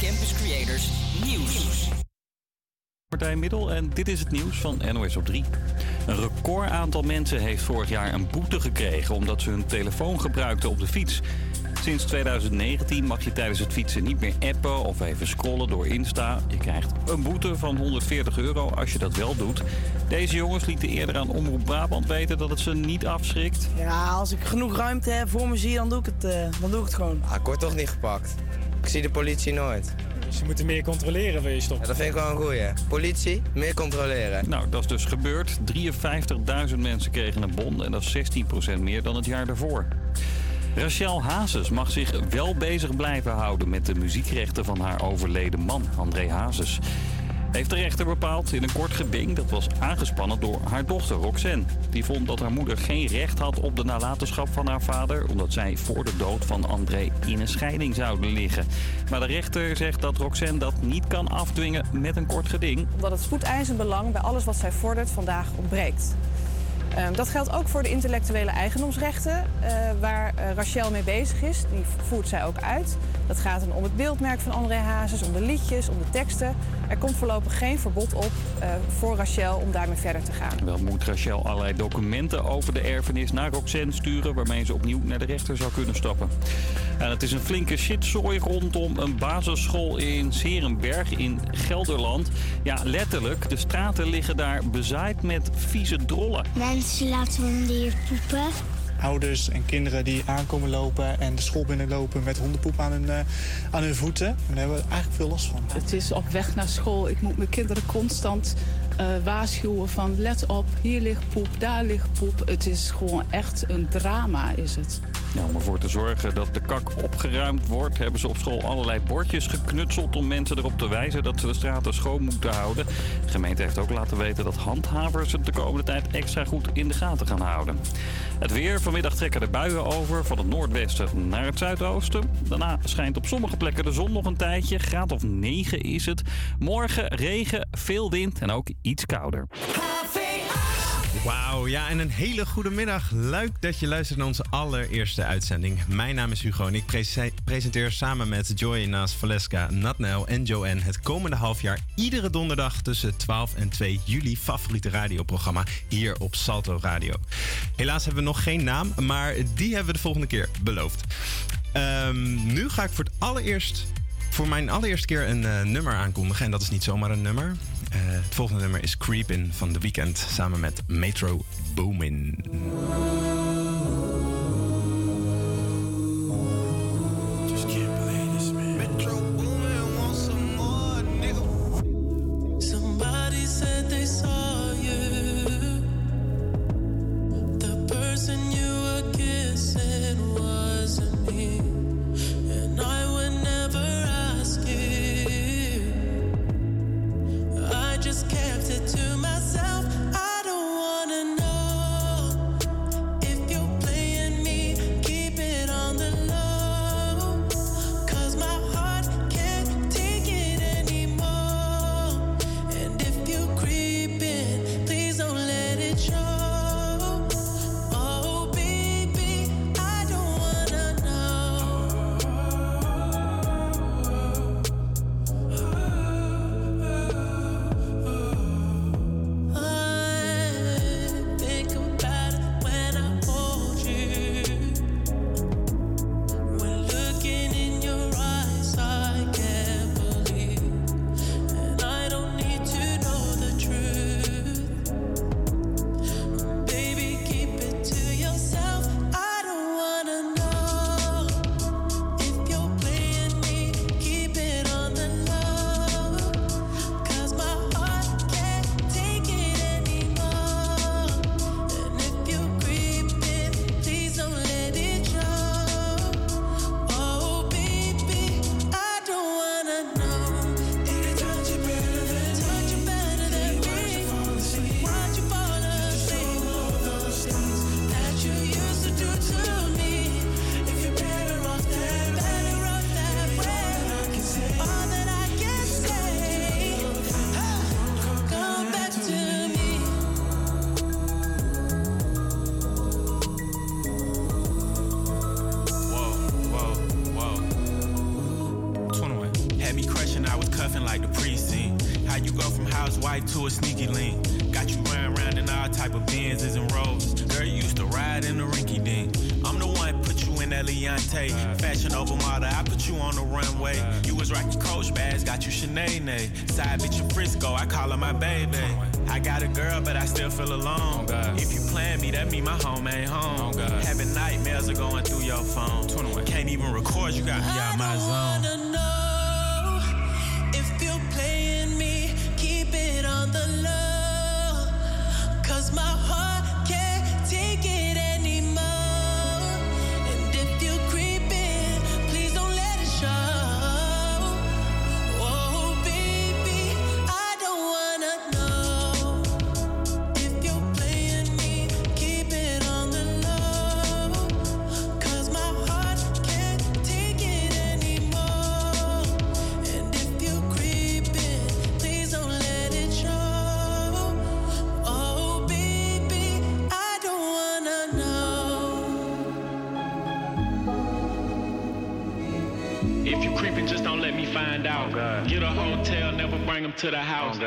Campus Creators Nieuws. Martijn Middel en dit is het nieuws van NOS op 3. Een record aantal mensen heeft vorig jaar een boete gekregen omdat ze hun telefoon gebruikten op de fiets. Sinds 2019 mag je tijdens het fietsen niet meer appen of even scrollen door Insta. Je krijgt een boete van 140 euro als je dat wel doet. Deze jongens lieten eerder aan Omroep Brabant weten dat het ze niet afschrikt. Ja, als ik genoeg ruimte heb voor me zie, dan doe ik het, eh, dan doe ik het gewoon. Ah, ik word toch niet gepakt. Ik zie de politie nooit. Dus je moet meer controleren, wil je stoppen? Ja, dat vind ik wel een goeie. Politie, meer controleren. Nou, dat is dus gebeurd. 53.000 mensen kregen een bon en dat is 16% meer dan het jaar daarvoor. Rachel Hazes mag zich wel bezig blijven houden met de muziekrechten van haar overleden man, André Hazes. Heeft de rechter bepaald in een kort geding dat was aangespannen door haar dochter Roxanne. Die vond dat haar moeder geen recht had op de nalatenschap van haar vader, omdat zij voor de dood van André in een scheiding zouden liggen. Maar de rechter zegt dat Roxanne dat niet kan afdwingen met een kort geding. Omdat het spoedeisend belang bij alles wat zij vordert vandaag ontbreekt. Ehm, dat geldt ook voor de intellectuele eigendomsrechten, eh, waar eh, Rachel mee bezig is. Die voert zij ook uit. Dat gaat dan om het beeldmerk van André Hazes, om de liedjes, om de teksten. Er komt voorlopig geen verbod op eh, voor Rachel om daarmee verder te gaan. Wel moet Rachel allerlei documenten over de erfenis naar Roxanne sturen... waarmee ze opnieuw naar de rechter zou kunnen stappen. En het is een flinke shitzooi rondom een basisschool in Serenberg in Gelderland. Ja, letterlijk, de straten liggen daar bezaaid met vieze drollen. Mensen laten honden poepen. Ouders en kinderen die aankomen lopen en de school binnenlopen met hondenpoep aan hun, uh, aan hun voeten. En daar hebben we eigenlijk veel last van. Het is op weg naar school. Ik moet mijn kinderen constant uh, waarschuwen van let op, hier ligt poep, daar ligt poep. Het is gewoon echt een drama is het. Ja, om ervoor te zorgen dat de kak opgeruimd wordt, hebben ze op school allerlei bordjes geknutseld om mensen erop te wijzen dat ze de straten schoon moeten houden. De gemeente heeft ook laten weten dat handhavers het de komende tijd extra goed in de gaten gaan houden. Het weer, vanmiddag trekken de buien over van het noordwesten naar het zuidoosten. Daarna schijnt op sommige plekken de zon nog een tijdje. Graad of 9 is het. Morgen regen, veel wind en ook iets kouder. Wauw, ja, en een hele goede middag. Leuk dat je luistert naar onze allereerste uitzending. Mijn naam is Hugo en ik prese- presenteer samen met Joy naast Valeska, Natnel en Joanne het komende half jaar iedere donderdag tussen 12 en 2 juli favoriete radioprogramma hier op Salto Radio. Helaas hebben we nog geen naam, maar die hebben we de volgende keer beloofd. Ehm, nu ga ik voor het allereerst voor mijn allereerste keer een eh, nummer aankondigen. En dat is niet zomaar een nummer. Eh, het volgende nummer is Creepin' van The Weeknd samen met Metro Boomin. To the house. Oh, if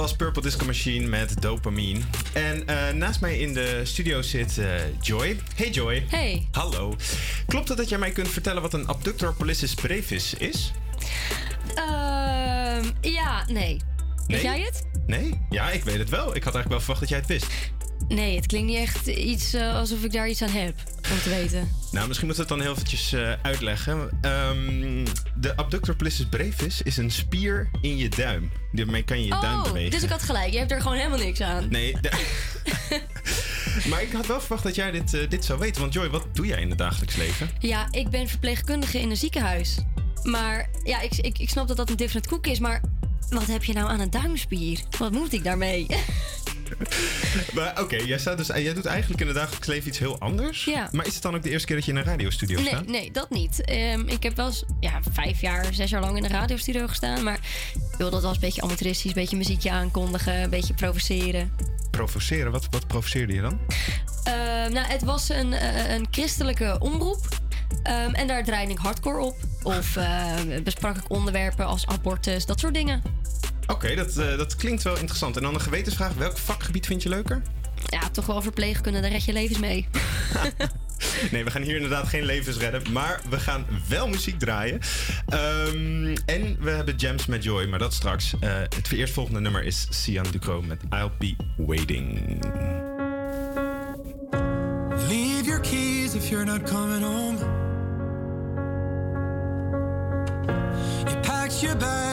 was Purple Disco Machine met Dopamine. En eh, naast mij in de studio zit eh, Joy. Hey Joy. Hey. Hallo. Klopt het dat jij mij kunt vertellen wat een abductor pollicis brevis is? Ehm, ja, nee. Weet jij het? Nee? Ja, ik weet het wel. Ik had eigenlijk wel verwacht dat jij het wist. Nee, het klinkt niet echt iets eh, alsof ik daar iets aan heb om te weten. Nou, misschien moeten we het dan heel eventjes uitleggen. Ehm, de abductor pollicis brevis is een spier in je duim. Daarmee kan je je duim oh, bewegen. dus ik had gelijk. Je hebt er gewoon helemaal niks aan. Nee. maar ik had wel verwacht dat jij dit, eh, dit zou weten. Want Joy, wat doe jij in het dagelijks leven? Ja, ik ben verpleegkundige in een ziekenhuis. Maar ja, ik, ik, ik snap dat dat een different koek is, maar wat heb je nou aan een duimspier? Wat moet ik daarmee? Maar oké, jij, dus, jij doet eigenlijk in het dagelijks leven iets heel anders. Ja. Maar is het dan ook de eerste keer dat je in een radiostudio Nee, staat? nee, dat niet. Ehm, ik heb wel eens ja, vijf jaar, zes jaar lang in een radiostudio gestaan. Maar joh, dat was een beetje amateuristisch. Een beetje muziekje aankondigen, een beetje provoceren. Provoceren? Wat, wat provoceerde je dan? Ehm, nou, het was een, eh, een christelijke omroep. Ehm, en daar draaide ik hardcore op. Of besprak ik onderwerpen als abortus, dat soort dingen. Oké, dat, eh, dat klinkt wel interessant. En dan een gewetensvraag. Welk vakgebied vind je leuker? Ja, toch wel verpleegkunde, daar red je levens mee. Nee, we gaan hier inderdaad geen levens redden. Maar we gaan wel muziek draaien. Ehm, en we hebben jams met Joy, maar dat straks. Eh, het eerstvolgende nummer is Sian Ducro met I'll Be Waiting. Leave your keys if you're not coming home. You packed your bags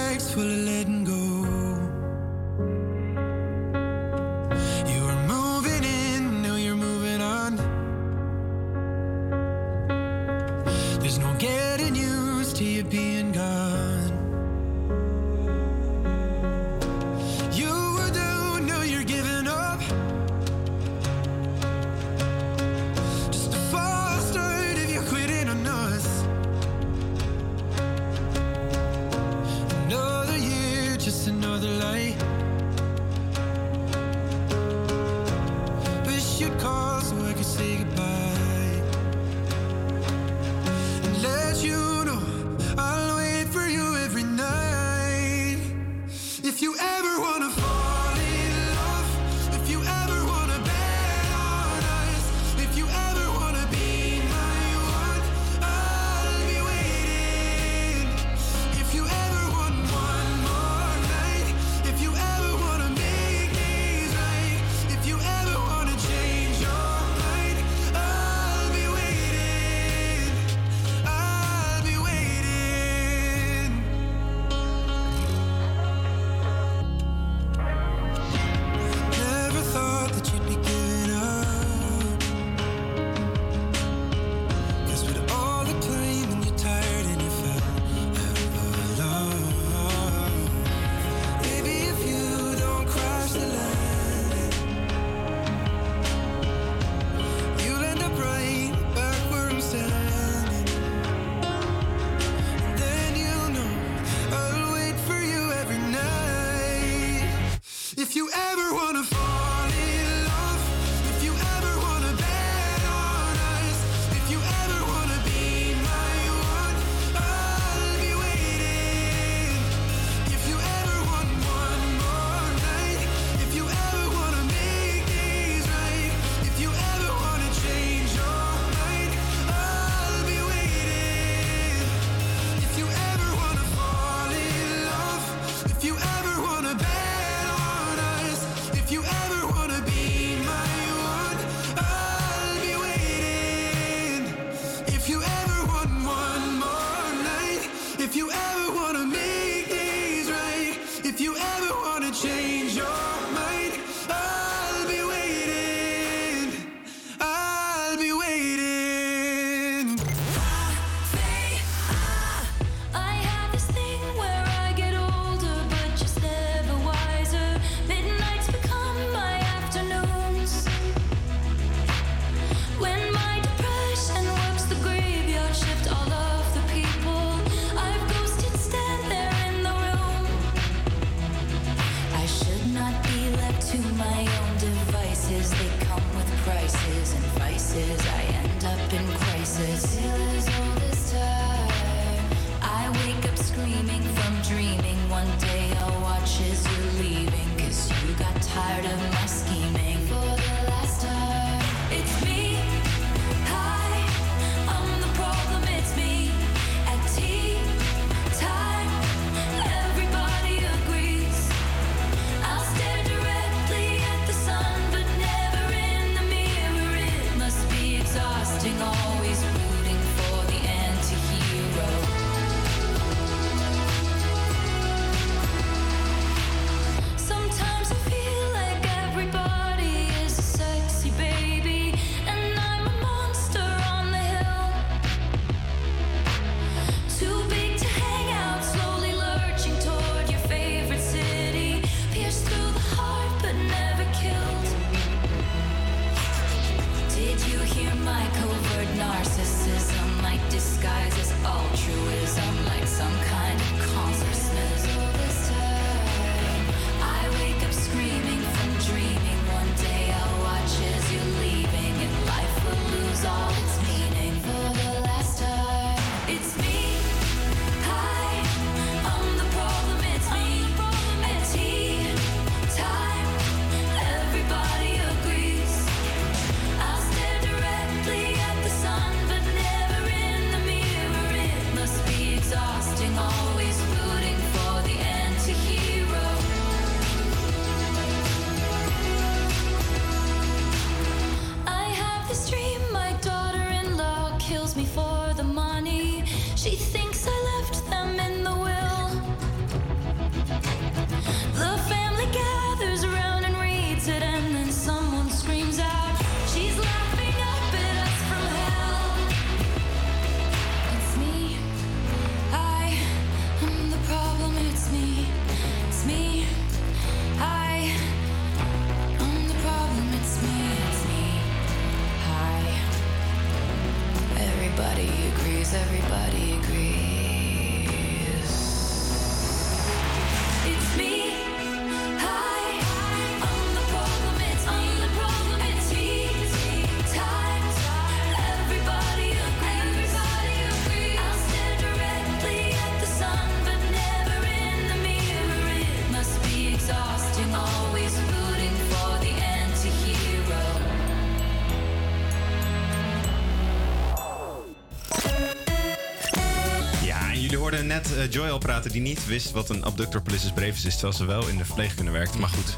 net eh, Joy al praten die niet wist wat een abductor pollicis brevis is, terwijl ze wel in de verpleegkunde werkt. Maar goed.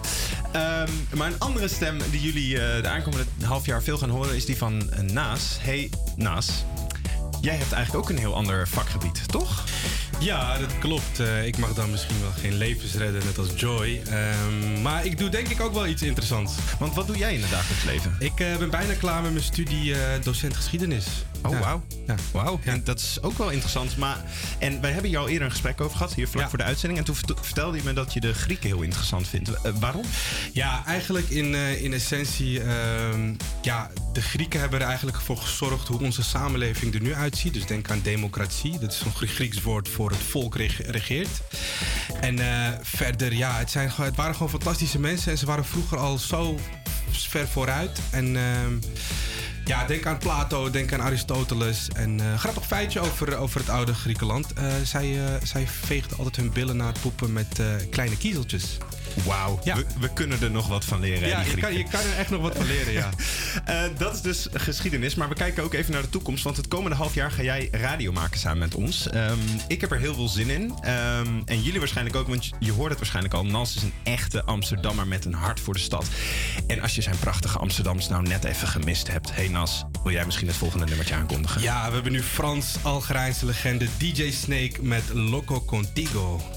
Ehm, maar een andere stem die jullie eh, de aankomende half jaar veel gaan horen is die van eh, Naas. Hey Naas, jij hebt eigenlijk ook een heel ander vakgebied, toch? Ja, dat klopt. Ik mag dan misschien wel geen levens redden, net als Joy. Ehm, maar ik doe denk ik ook wel iets interessants. Want wat doe jij in het dagelijks leven? Ik ben bijna klaar met mijn studie eh, docent geschiedenis. Oh, Ja. wauw. Ja. Wauw, en dat is ook wel interessant. Maar, en wij hebben hier al eerder een gesprek over gehad, hier vlak voor de uitzending. En toen vert- vertelde je me dat je de Grieken heel interessant vindt. Eh, waarom? Ja, eigenlijk in, eh, in essentie, ehm, ja, de Grieken hebben er eigenlijk voor gezorgd hoe onze samenleving er nu uitziet. Dus denk aan democratie, dat is een Grie- Grieks woord voor het volk reg- regeert. En eh, verder, ja, het, zijn, het waren gewoon fantastische mensen en ze waren vroeger al zo ver vooruit. En ehm, ja, denk aan Plato, denk aan Aristoteles. En eh, grappig feitje over, over het oude Griekenland. Eh, zij, eh, zij veegden altijd hun billen na het poepen met eh, kleine kiezeltjes. Wauw, we, we kunnen er nog wat van leren. Ja, die je kan, Grieken. je kan er echt nog wat van leren, ja. Eh, dat is dus geschiedenis, maar we kijken ook even naar de toekomst. Want het komende half jaar ga jij radio maken samen met ons. Ehm, ik heb er heel veel zin in. Ehm, en jullie waarschijnlijk ook, want je hoort het waarschijnlijk al. Nas is een echte Amsterdammer met een hart voor de stad. En als je zijn prachtige Amsterdams nou net even gemist hebt. Hey Nas, wil jij misschien het volgende nummertje aankondigen? Ja, we hebben nu Frans-Algerijnse legende DJ Snake met Loco Contigo.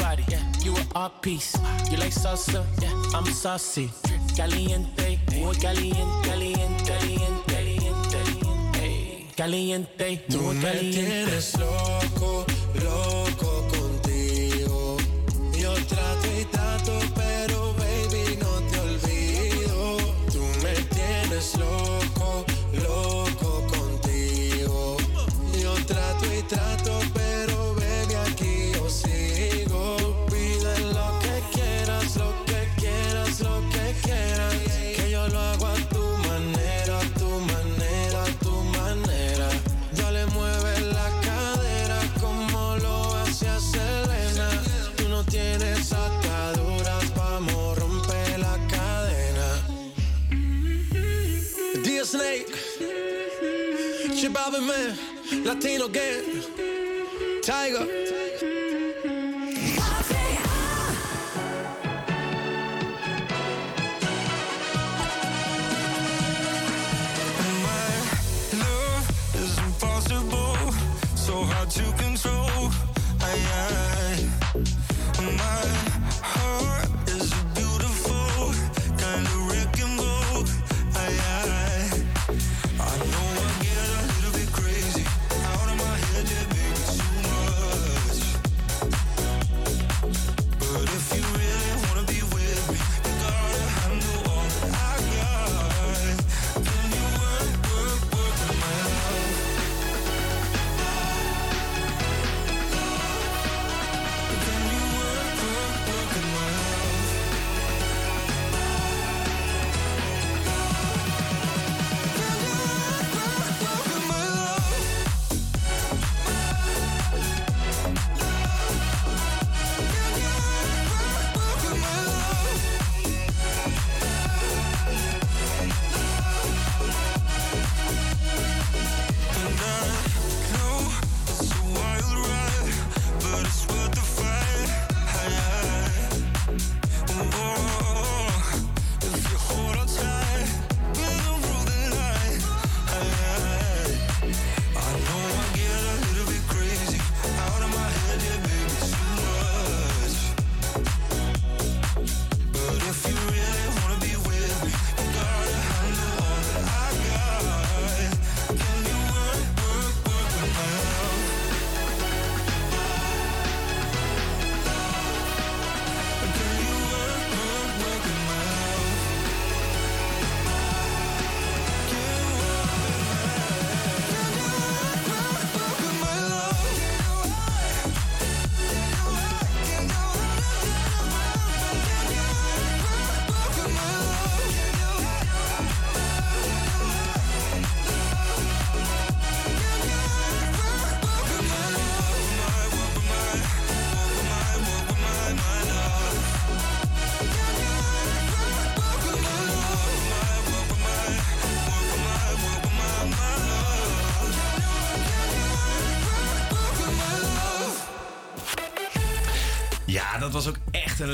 You an art piece. You like salsa? Yeah. I'm saucy. Caliente. Muy caliente. Caliente. Caliente. Caliente. Caliente. Tú Muy me tienes loco, loco contigo. Yo trato y trato, pero baby no te olvido. Tú me tienes loco, loco contigo. Yo trato y trato, Latino Gang, Tiger. Love is impossible, so hard to control. I, I, my heart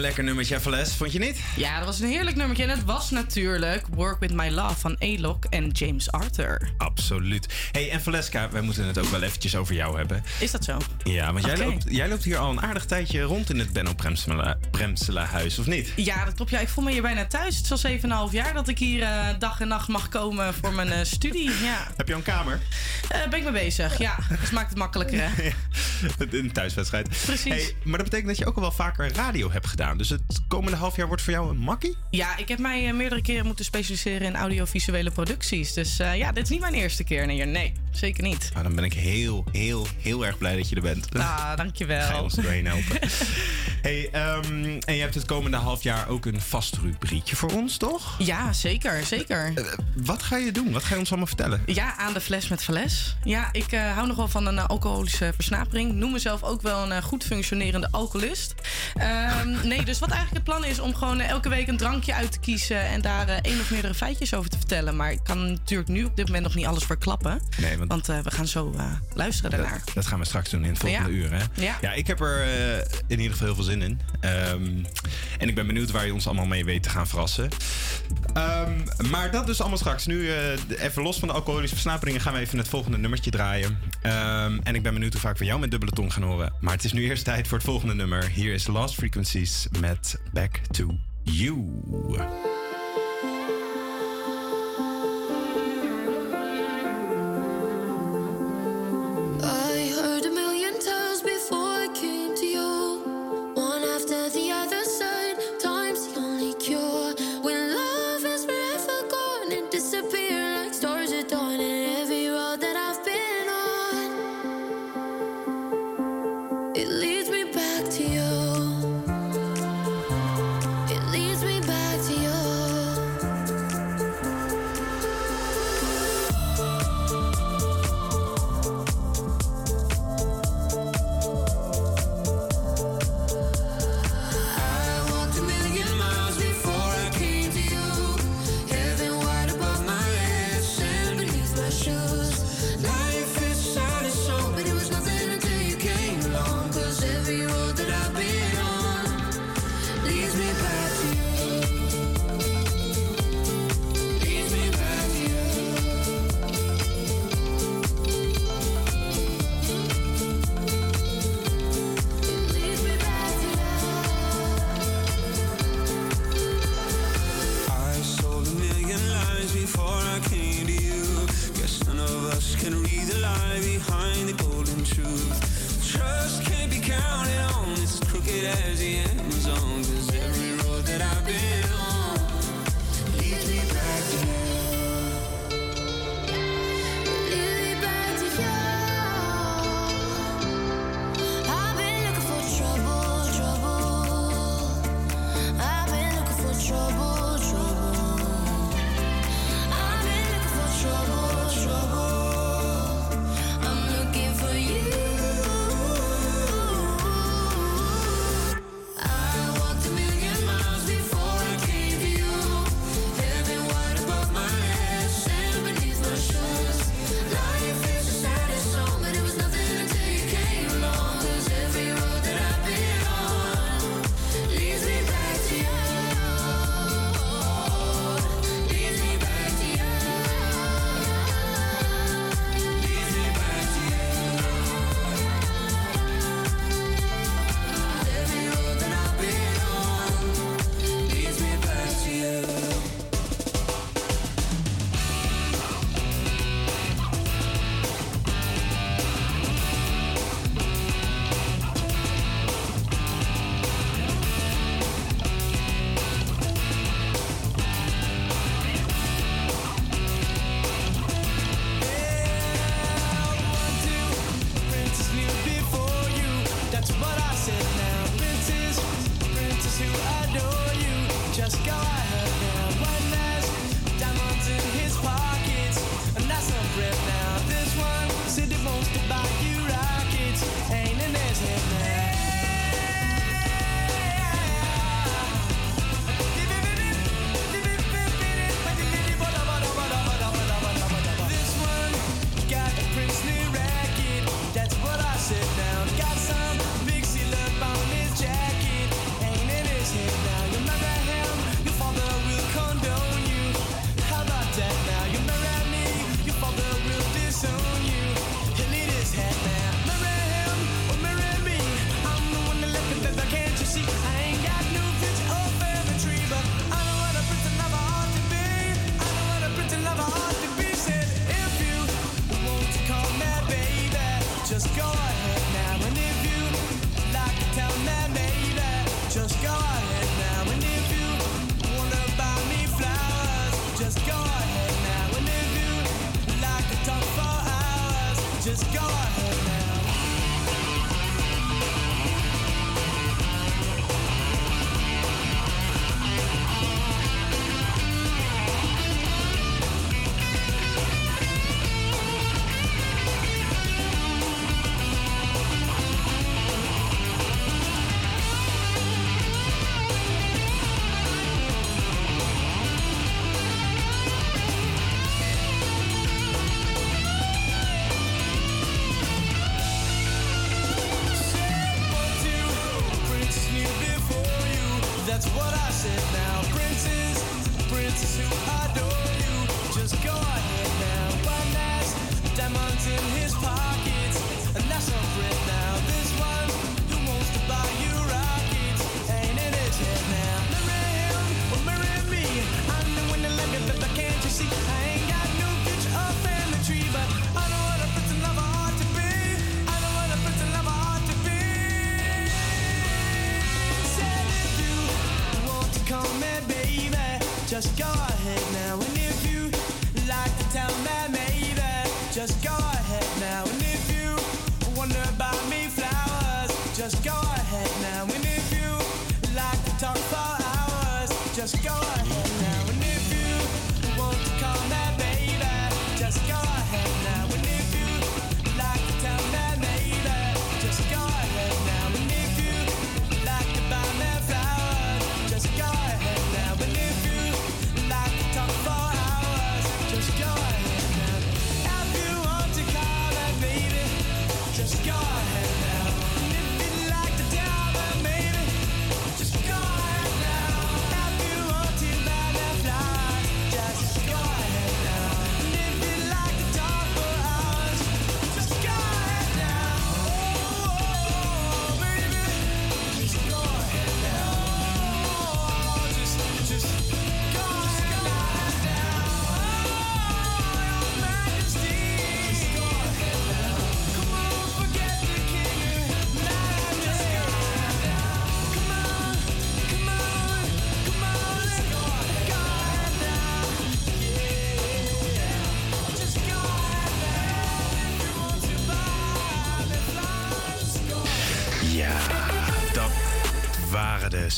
lekker nummertje, Fles. Vond je niet? Ja, dat was een heerlijk nummertje. En het was natuurlijk Work With My Love van A-Lock en James Arthur. Absoluut. hey, en Valeska, wij moeten het ook wel eventjes over jou hebben. Is dat zo? Ja, want jij, loopt, jij loopt hier al een aardig tijdje rond in het Benno Bremsela huis, of niet? Ja, dat klopt. Ja, ik voel me hier bijna thuis. Het is al 7,5 jaar dat ik hier eh, dag en nacht mag komen voor mijn eh, studie. Ja. Heb je al een kamer? Eh, ben ik mee bezig, ja. Dus maakt het makkelijker, hè? Een thuiswedstrijd. Precies. Hey, maar dat betekent dat je ook al wel vaker radio hebt gedaan. Dus het komende half jaar wordt voor jou een makkie? Ja, ik heb mij eh, meerdere keren moeten specialiseren in audiovisuele producties. Dus eh, ja, dit is niet mijn eerste keer hier. Nee, zeker niet. Nou, dan ben ik heel, heel, heel erg blij dat je er bent. Ah, dankjewel. Ga je ons doorheen helpen. Hey, ehm, en je hebt het komende half jaar ook een vast rubriekje voor ons, toch? Ja, zeker, zeker. Eh, eh, wat ga je doen? Wat ga je ons allemaal vertellen? Ja, aan de fles met fles. Ja, ik eh, hou nog wel van een alcoholische versnapering. Noem mezelf ook wel een goed functionerende alcoholist. Ehm, nee, dus wat eigenlijk het plan is om gewoon elke week een drankje uit te kiezen en daar één of meerdere feitjes over te vertellen. Maar ik kan natuurlijk nu op dit moment nog niet alles verklappen. Nee, want, we gaan zo luisteren daarnaar. Dat, gaan we straks doen in het volgende uur. Hè? Ja. ja, ik heb er in ieder geval heel veel zin Ehm, en ik ben benieuwd waar je ons allemaal mee weet te gaan verrassen. Ehm, maar dat dus allemaal straks. Nu, eh, even los van de alcoholische versnaperingen, gaan we even het volgende nummertje draaien. Ehm, en ik ben benieuwd hoe vaak we jou met dubbele tong gaan horen. Maar het is nu eerst tijd voor het volgende nummer. Hier is Last Frequencies met Back to You.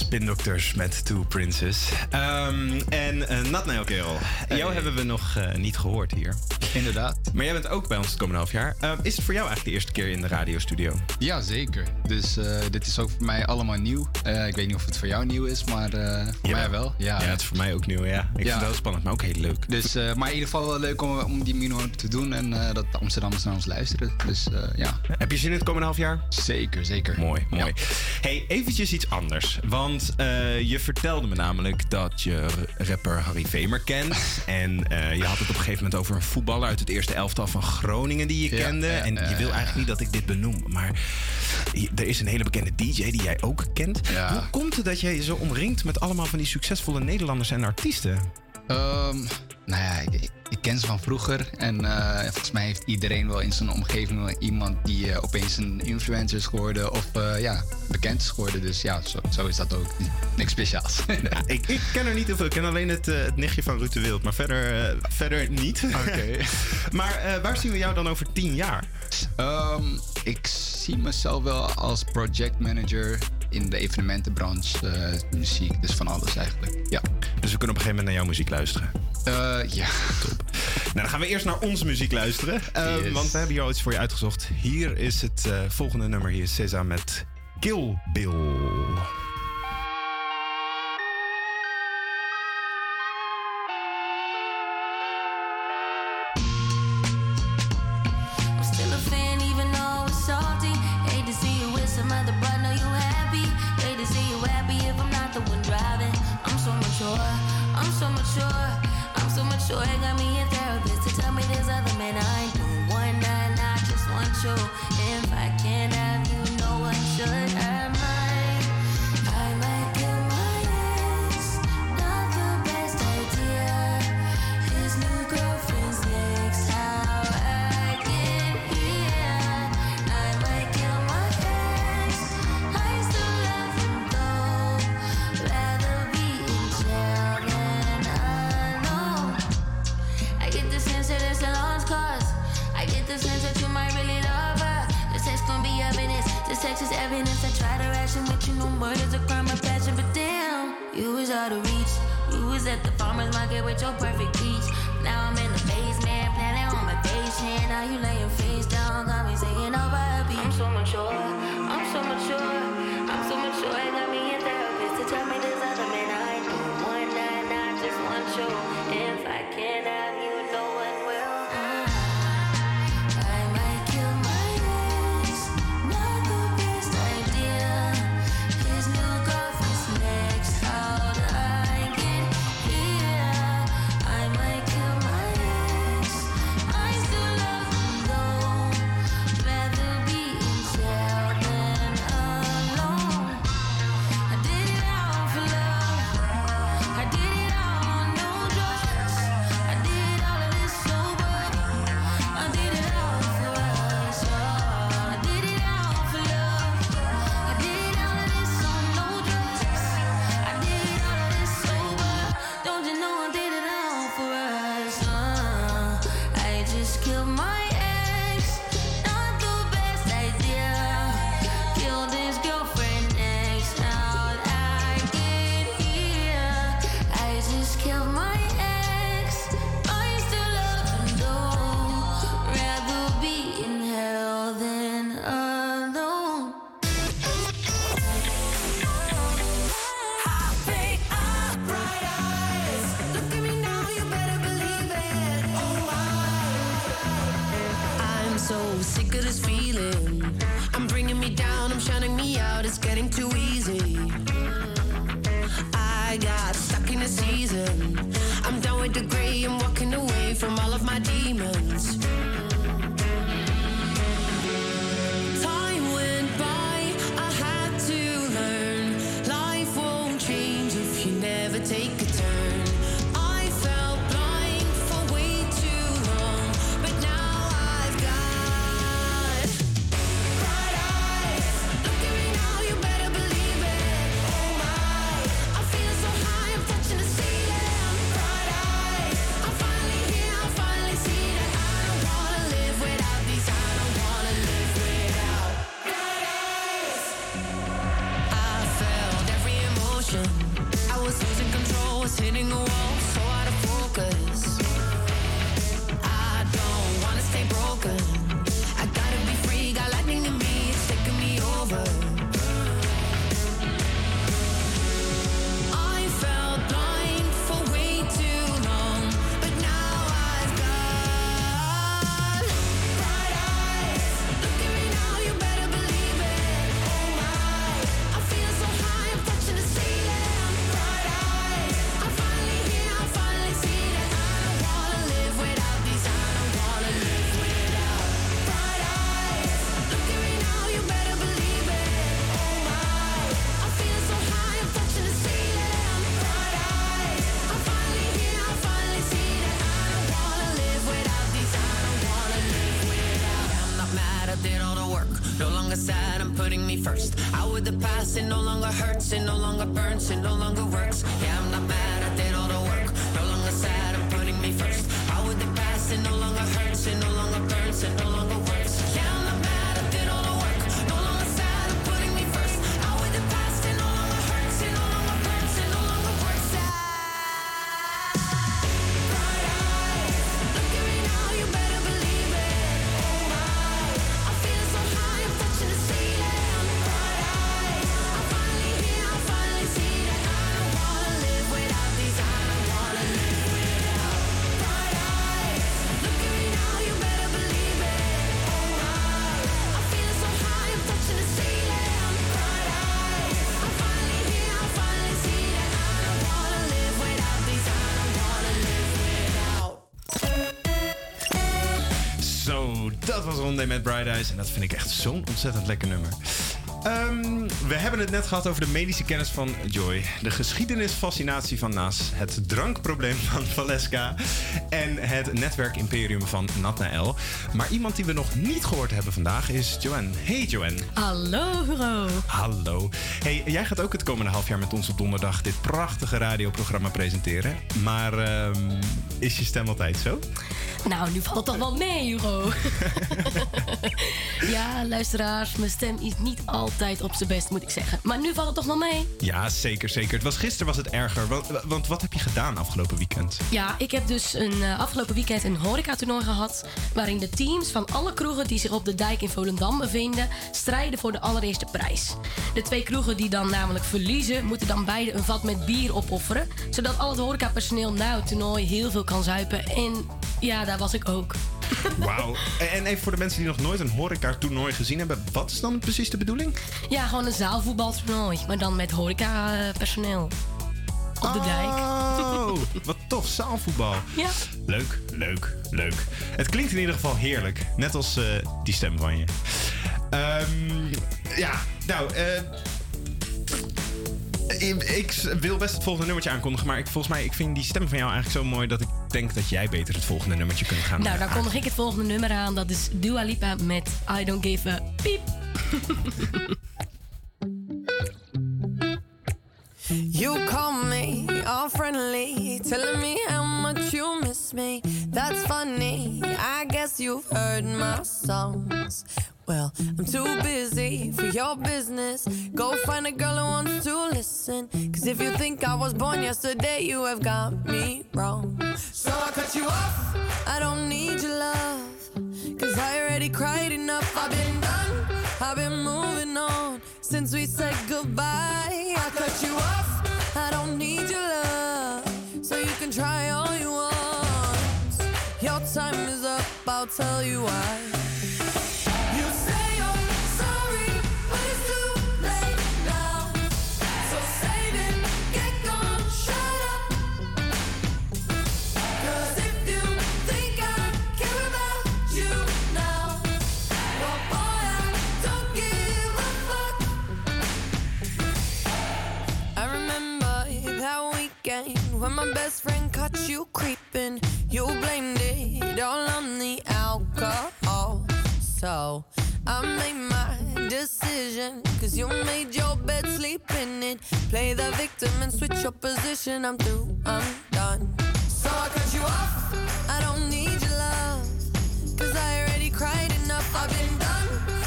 Spindokters met Two Princes. Ehm, en uh, Natnail Kerel, jou hebben we nog eh, niet gehoord hier. Inderdaad. Maar jij bent ook bij ons het komende half jaar. Eh, is het voor jou eigenlijk de eerste keer in de radiostudio? Ja, zeker. Dus eh, dit is ook voor mij allemaal nieuw. Eh, ik weet niet of het voor jou nieuw is, maar eh, voor mij wel. Ja, Ja, het is voor mij ook nieuw, ja. Ik vind het heel spannend, maar ook heel leuk. Dus, maar in ieder geval wel leuk om, om die mino te doen en dat de Amsterdammers naar ons luisteren. Dus ja. Heb je zin in het komende half jaar? Zeker, zeker. Mooi, mooi. Hey, eventjes iets anders. Want je vertelde me namelijk dat je rapper Harry Vemer kent. en je had het op een gegeven moment over een voetballer uit het eerste elftal van Groningen die je kende. en je wil eigenlijk niet dat ik dit benoem. Maar er is een hele bekende DJ die jij ook kent. Hoe komt het dat jij je zo omringt met allemaal van die succesvolle Nederlanders en artiesten? Ehm, nou ja, ik, ik ken ze van vroeger. En eh, volgens mij heeft iedereen wel in zijn omgeving wel iemand die eh, opeens een influencer is geworden. Of eh, ja, bekend is geworden. Dus ja, zo, zo is dat ook. Niks speciaals. Ja, ik, ik ken er niet heel veel. Ik ken alleen het, het nichtje van Ruud de Wild. Maar verder, verder niet. Oké. maar waar zien we jou dan over tien jaar? Ehm, ik zie mezelf wel als projectmanager in de evenementenbranche, eh, muziek, dus van alles eigenlijk. Ja. Dus we kunnen op een gegeven moment naar jouw muziek luisteren. Eh, ja. Top. Nou, dan gaan we eerst naar onze muziek luisteren. Ehm, Yes. Want we hebben hier al iets voor je uitgezocht. Hier is het eh, volgende nummer. Hier is SZA met Kill Bill. Was out of reach. You was at the farmer's market with your perfect peach. Now I'm in the basement, planning on my vacation. Now you laying face down, got me singing over a beat. I'm so mature, I'm so mature, dancing on met Bright Eyes. En dat vind ik echt zo'n ontzettend lekker nummer. Ehm, we hebben het net gehad over de medische kennis van Joy. De geschiedenisfascinatie van Nas. Het drankprobleem van Valeska. En het netwerkimperium van Natnael. Maar iemand die we nog niet gehoord hebben vandaag is Joanne. Hey Joanne. Hallo, Huro. Hallo. Hey, jij gaat ook het komende half jaar met ons op donderdag dit prachtige radioprogramma presenteren. Maar ehm, is je stem altijd zo? Nou, nu valt het toch wel mee, Hugo. ja, luisteraars, mijn stem is niet altijd op zijn best, moet ik zeggen. Maar nu valt het toch wel mee? Ja, zeker, zeker. Het was, gisteren was het erger. Want, want wat heb je gedaan afgelopen weekend? Ja, ik heb dus een, eh, afgelopen weekend een horecatoernooi gehad... waarin de teams van alle kroegen die zich op de dijk in Volendam bevinden... strijden voor de allereerste prijs. De twee kroegen die dan namelijk verliezen... moeten dan beide een vat met bier opofferen... zodat al het horecapersoneel na het toernooi heel veel kan zuipen. En ja, daar was ik ook. Wauw. En- En even voor de mensen die nog nooit een horeca-toernooi gezien hebben... wat is dan precies de bedoeling? Ja, gewoon een zaalvoetbaltoernooi, maar dan met horecapersoneel. Op de dijk. Oh, wat tof. Zaalvoetbal. Ja. Leuk, leuk, leuk. Het klinkt in ieder geval heerlijk. Net als eh, die stem van je. Ehm, ja, nou... eh, ik, ik wil best het volgende nummertje aankondigen, maar ik, volgens mij ik vind die stem van jou eigenlijk zo mooi dat ik denk dat jij beter het volgende nummertje kunt gaan. Nou, eh, dan kondig ik het volgende nummer aan. Dat is Dua Lipa met I Don't Give a Piep. You call me all friendly, telling me how much you miss me. That's funny. I guess you've heard my songs. Well, I'm too busy for your business. Go find a girl who wants to listen. Cause if you think I was born yesterday, you have got me wrong. So I cut you off. I don't need your love. Cause I already cried enough. I've been done. I've been moving on since we said goodbye. I cut you off. I don't need your love. So you can try all you want. Your time is up. I'll tell you why. When my best friend caught you creeping, you blamed it all on the alcohol. So I made my decision, cause you made your bed, sleep in it. Play the victim and switch your position. I'm through, I'm done. So I cut you off. I don't need your love, cause I already cried enough. I've been done.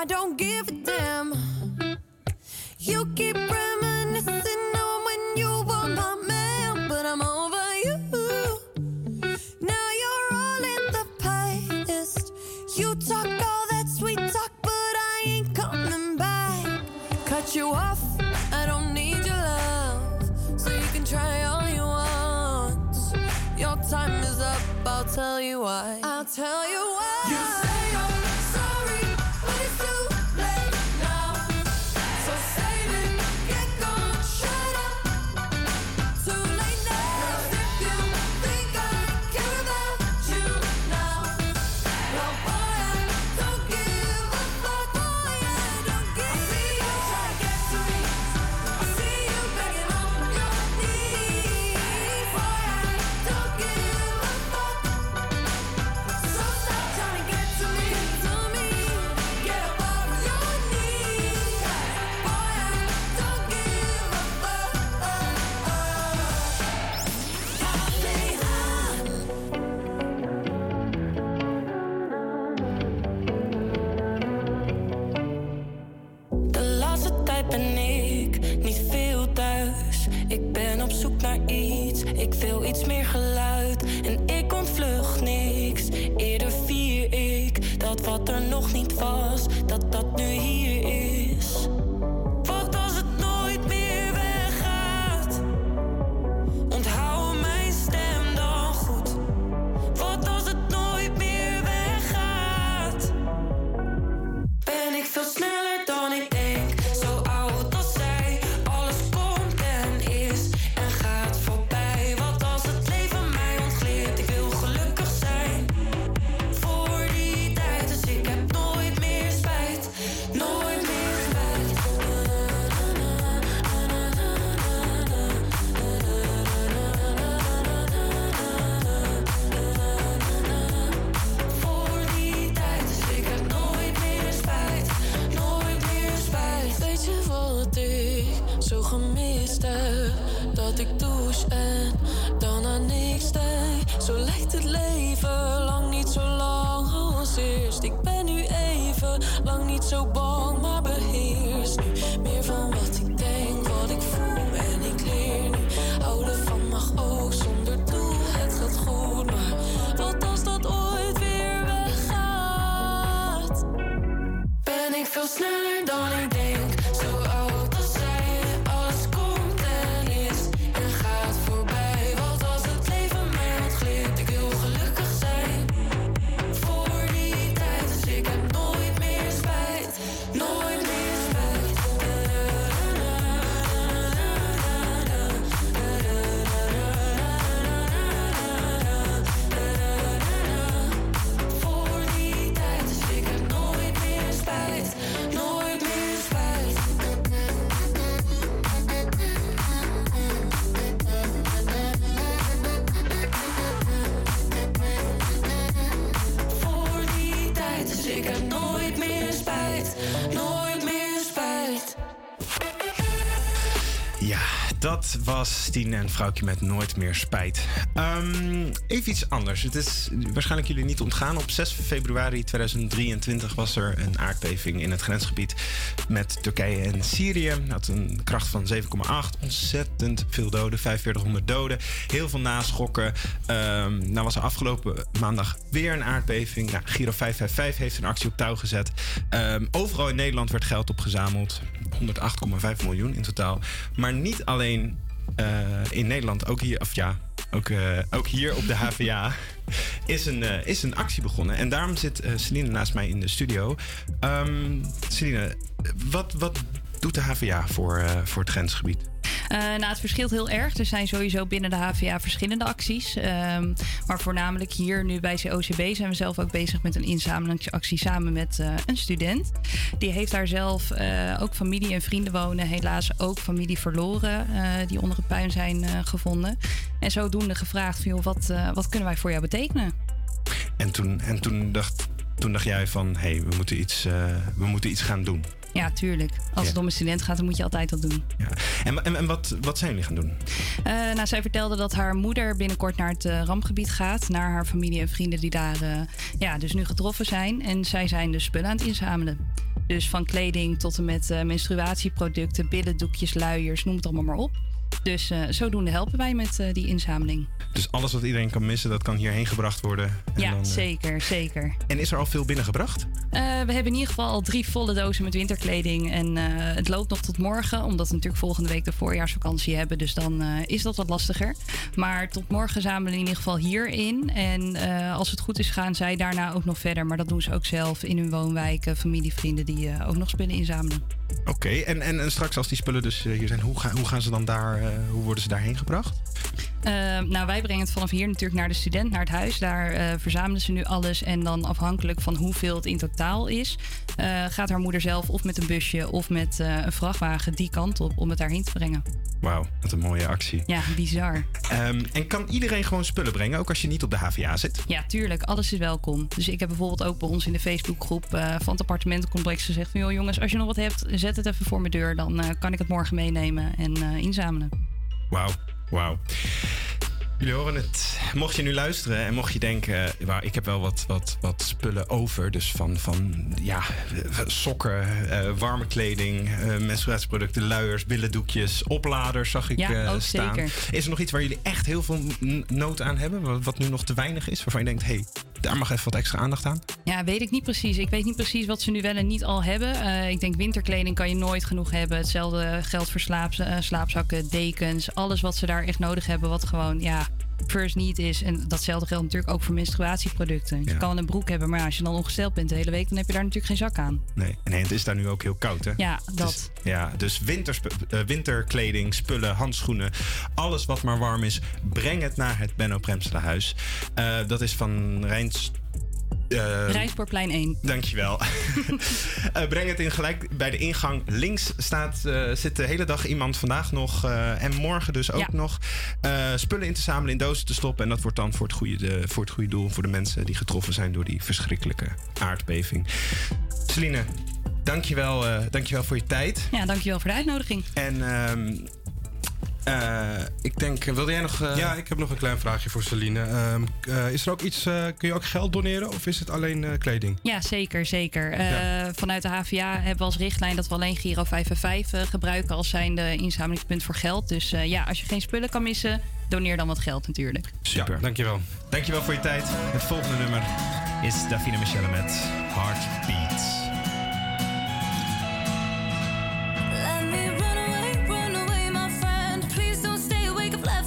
I don't give a damn. You keep reminiscing on when you were my man, but I'm over you. Now you're all in the past. You talk all that sweet talk, but I ain't coming back. Cut you off, I don't need your love. So you can try all you want. Your time is up, I'll tell you why. I'll tell you why. nog niet was. 16 en vrouwtje met nooit meer spijt. Ehm, even iets anders. Het is waarschijnlijk jullie niet ontgaan. Op 6 februari 2023 was er een aardbeving in het grensgebied met Turkije en Syrië. Had een kracht van 7,8. Ontzettend veel doden, 4500 doden. Heel veel naschokken. Um, nou was er afgelopen maandag weer een aardbeving. Giro 555 heeft een actie op touw gezet. Ehm, overal in Nederland werd geld opgezameld. 108,5 miljoen in totaal. Maar niet alleen in Nederland, ook hier, of ja, ook, eh, ook hier op de HVA is een, eh, is een actie begonnen. En daarom zit eh Celine naast mij in de studio. Ehm Celine, wat, wat doet de HVA voor, eh, voor het grensgebied? Eh, nou, het verschilt heel erg. Er zijn sowieso binnen de HVA verschillende acties. Ehm, maar voornamelijk hier nu bij COCB zijn we zelf ook bezig met een inzamelingsactie samen met eh, een student. Die heeft daar zelf eh, ook familie en vrienden wonen. Helaas ook familie verloren die onder het puin zijn gevonden. En zodoende gevraagd van, joh, wat, wat kunnen wij voor jou betekenen? En toen, en toen, dacht, toen dacht jij van, hé, hey, we, moeten iets, we moeten iets gaan doen. Ja, tuurlijk. Als Ja. het om een student gaat, dan moet je altijd wat doen. En, en, en wat, wat zijn jullie gaan doen? Eh, nou, zij vertelde dat haar moeder binnenkort naar het eh, rampgebied gaat. Naar haar familie en vrienden die daar eh, ja, dus nu getroffen zijn. En zij zijn dus spullen aan het inzamelen. Dus van kleding tot en met menstruatieproducten, billendoekjes, luiers, noem het allemaal maar op. Dus eh, zodoende helpen wij met eh, die inzameling. Dus alles wat iedereen kan missen, dat kan hierheen gebracht worden. En ja, dan, eh, zeker, zeker. En is er al veel binnengebracht? We hebben in ieder geval al drie volle dozen met winterkleding. En het loopt nog tot morgen, omdat we natuurlijk volgende week de voorjaarsvakantie hebben. Dus dan is dat wat lastiger. Maar tot morgen zamelen we in ieder geval hierin. En als het goed is, gaan zij daarna ook nog verder. Maar dat doen ze ook zelf in hun woonwijken, familie, vrienden die ook nog spullen inzamelen. Oké, en, en, en straks als die spullen dus hier zijn, hoe, gaan hoe gaan ze dan daar, hoe worden ze daarheen gebracht? Eh, nou, wij brengen het vanaf hier natuurlijk naar de student, naar het huis. Daar eh, verzamelen ze nu alles. En dan afhankelijk van hoeveel het in totaal is, eh, gaat haar moeder zelf of met een busje of met eh, een vrachtwagen die kant op om het daarheen te brengen. Wauw, wat een mooie actie. Ja, bizar. Ehm, en kan iedereen gewoon spullen brengen, ook als je niet op de HVA zit? Ja, tuurlijk. Alles is welkom. Dus ik heb bijvoorbeeld ook bij ons in de Facebookgroep eh, van het appartementencomplex gezegd van... joh jongens, als je nog wat hebt, zet het even voor mijn deur. Dan eh, kan ik het morgen meenemen en eh, inzamelen. Wauw, wauw. Jullie horen het. Mocht je nu luisteren en mocht je denken, eh, ik heb wel wat, wat, wat spullen over. Dus van, van ja, eh, sokken, eh, warme kleding, eh menstruatieproducten, luiers, billendoekjes, opladers zag ik Ja, ook staan. zeker. Is er nog iets waar jullie echt heel veel nood aan hebben? Wat, wat nu nog te weinig is? Waarvan je denkt, hé, hey, daar mag even wat extra aandacht aan? Ja, weet ik niet precies. Ik weet niet precies wat ze nu wel en niet al hebben. Ik denk winterkleding kan je nooit genoeg hebben. Hetzelfde geldt voor slaap, slaapzakken, dekens. Alles wat ze daar echt nodig hebben, wat gewoon, ja, first need is. En datzelfde geldt natuurlijk ook voor menstruatieproducten. Je kan een broek hebben, maar als je dan ongesteld bent de hele week, dan heb je daar natuurlijk geen zak aan. Nee, en het is daar nu ook heel koud, hè? Ja, dat. is- ja, dus wintersp- eh, winterkleding, spullen, handschoenen, alles wat maar warm is, breng het naar het Benno Premsela-huis. Eh, dat is van Rijns... eh, Rijnspoorplein 1. Dankjewel. Eh breng het in gelijk bij de ingang. Links staat, eh, zit de hele dag iemand vandaag nog eh, en morgen dus ook Ja. nog spullen in te zamelen, in dozen te stoppen. En dat wordt dan voor het, goede, de, voor het goede doel, voor de mensen die getroffen zijn door die verschrikkelijke aardbeving. Celine, dankjewel, eh dankjewel voor je tijd. Ja, dankjewel voor de uitnodiging. En eh, ik denk, eh, wilde jij nog... eh, Ja, ik heb nog een klein vraagje voor Celine. Ehm, eh, is er ook iets, eh, kun je ook geld doneren of is het alleen eh, kleding? Ja, zeker, zeker. Eh, Vanuit de HVA hebben we als richtlijn dat we alleen Giro 555 eh, gebruiken als zijnde inzamelingspunt voor geld. Dus eh, ja, als je geen spullen kan missen, doneer dan wat geld natuurlijk. Super. dankjewel. Dankjewel voor je tijd. Het volgende nummer is Davina Michelle met Heartbeats. like a flag.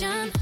attraction.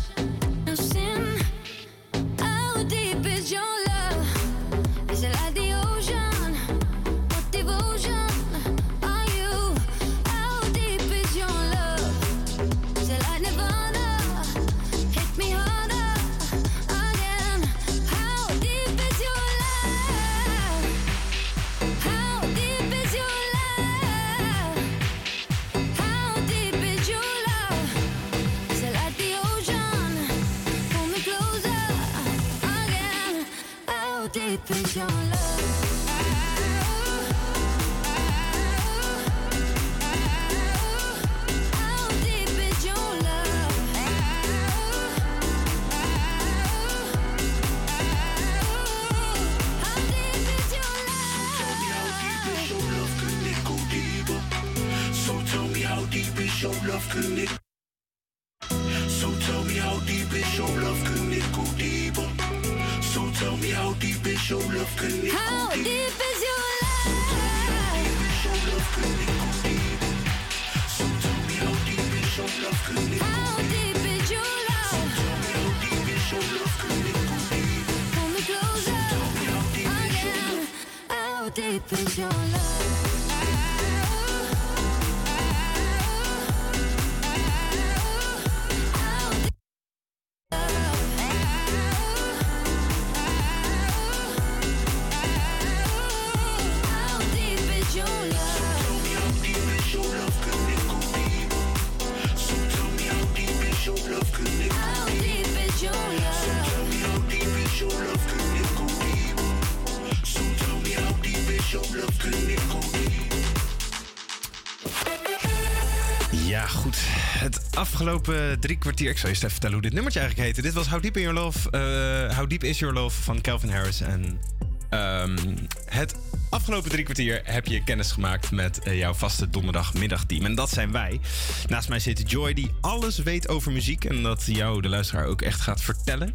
afgelopen drie kwartier. Ik zal je eens even vertellen hoe dit nummertje eigenlijk heette. Dit was How Deep, in Your Love, uh, How Deep Is Your Love van Calvin Harris. En ehm, het afgelopen drie kwartier heb je kennis gemaakt met eh, jouw vaste donderdagmiddagteam. En dat zijn wij. Naast mij zit Joy, die alles weet over muziek. En dat jou, de luisteraar, ook echt gaat vertellen.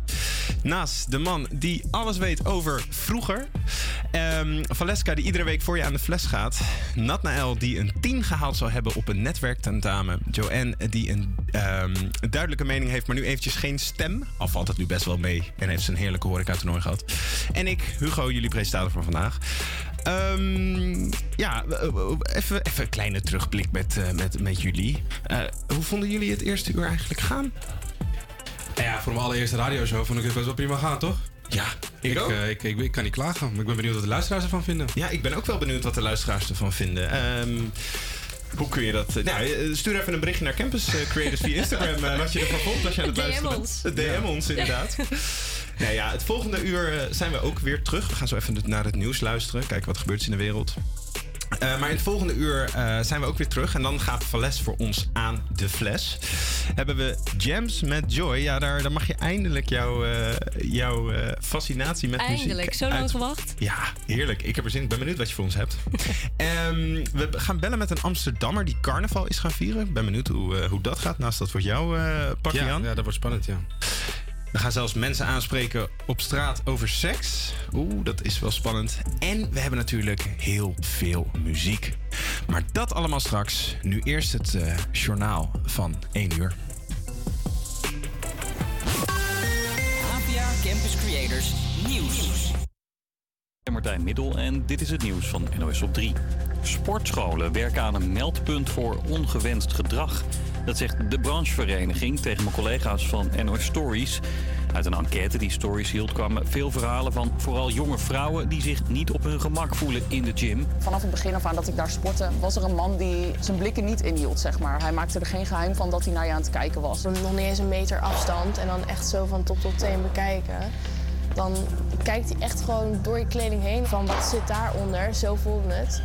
Naast de man die alles weet over vroeger. Um, Valeska, die iedere week voor je aan de fles gaat. Natnael, die een 10 gehaald zal hebben op een netwerktentamen. Joanne, die een een duidelijke mening heeft, maar nu eventjes geen stem. Al valt het nu best wel mee en heeft zijn heerlijke horeca-toernooi gehad. En ik, Hugo, jullie presentator van vandaag. Um, ja, even, even een kleine terugblik met, eh, met, met jullie. Eh, hoe vonden jullie het eerste uur eigenlijk gaan? Nou ja, voor mijn allereerste radioshow vond ik het best wel prima gaan, toch? Ja, ik, ik ook. Eh, ik, ik, kan niet klagen, maar ik ben benieuwd wat de luisteraars ervan vinden. Ja, ik ben ook wel benieuwd wat de luisteraars ervan vinden. Um, hoe kun je dat... eh, nou, eh, stuur even een berichtje naar Campus eh, Creators via Instagram wat je ervan vond als je aan het DM luisteren bent. ons. DM Ja. ons, inderdaad. nou ja, het volgende uur zijn we ook weer terug. We gaan zo even naar het nieuws luisteren. Kijken wat er gebeurt in de wereld. Eh, maar in het volgende uur eh, zijn we ook weer terug. En dan gaat Vales voor ons aan de fles. Hebben we Jams met Joy. Ja, daar, daar mag je eindelijk jouw, eh, jouw eh, fascinatie met muziek Eindelijk, zo lang uit- gewacht. Ja, heerlijk. Ik heb er zin in. Ik ben benieuwd wat je voor ons hebt. Ehm, we gaan bellen met een Amsterdammer die carnaval is gaan vieren. Ik ben benieuwd hoe, eh, hoe dat gaat. Naast dat voor jou, eh pak Ja, Jan. ja, dat wordt spannend, ja. We gaan zelfs mensen aanspreken op straat over seks. Oeh, dat is wel spannend. En we hebben natuurlijk heel veel muziek. Maar dat allemaal straks. Nu eerst het eh, journaal van 1 uur. APA Campus Creators Nieuws. Ik ben Martijn Middel en dit is het nieuws van NOS op 3. Sportscholen werken aan een meldpunt voor ongewenst gedrag. Dat zegt de branchevereniging tegen mijn collega's van NOS Stories. Uit een enquête die Stories hield kwamen veel verhalen van vooral jonge vrouwen die zich niet op hun gemak voelen in de gym. Vanaf het begin af aan dat ik daar sportte, was er een man die zijn blikken niet inhield, zeg maar. Hij maakte er geen geheim van dat hij naar je aan het kijken was. nog niet eens een meter afstand en dan echt zo van top tot teen bekijken. Dan kijkt hij echt gewoon door je kleding heen van wat zit daaronder. Zo voelde het.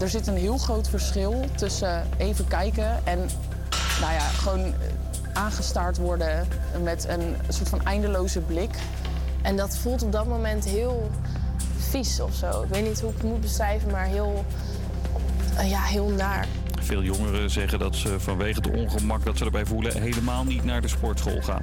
Er zit een heel groot verschil tussen even kijken en nou ja, gewoon eh, aangestaard worden met een soort van eindeloze blik. En dat voelt op dat moment heel vies of zo. Ik weet niet hoe ik het moet beschrijven, maar heel, eh, ja, heel naar. Veel jongeren zeggen dat ze vanwege het ongemak dat ze erbij voelen helemaal niet naar de sportschool gaan.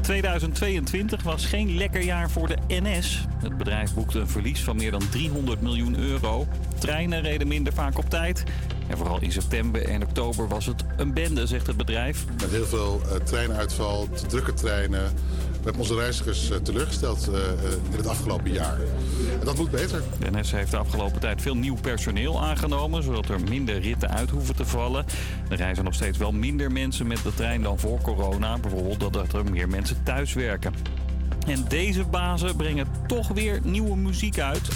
2022 was geen lekker jaar voor de NS. Het bedrijf boekte een verlies van meer dan 300 miljoen euro. Treinen reden minder vaak op tijd. En vooral in september en oktober was het een bende, zegt het bedrijf. Met heel veel eh, treinuitval, te drukke treinen. We hebben onze reizigers eh, teleurgesteld eh, in het afgelopen jaar. En dat moet beter. De NS heeft de afgelopen tijd veel nieuw personeel aangenomen, zodat er minder ritten uit hoeven te vallen. Er reizen nog steeds wel minder mensen met de trein dan voor corona. Bijvoorbeeld doordat er meer mensen thuis werken. En deze bazen brengen toch weer nieuwe muziek uit.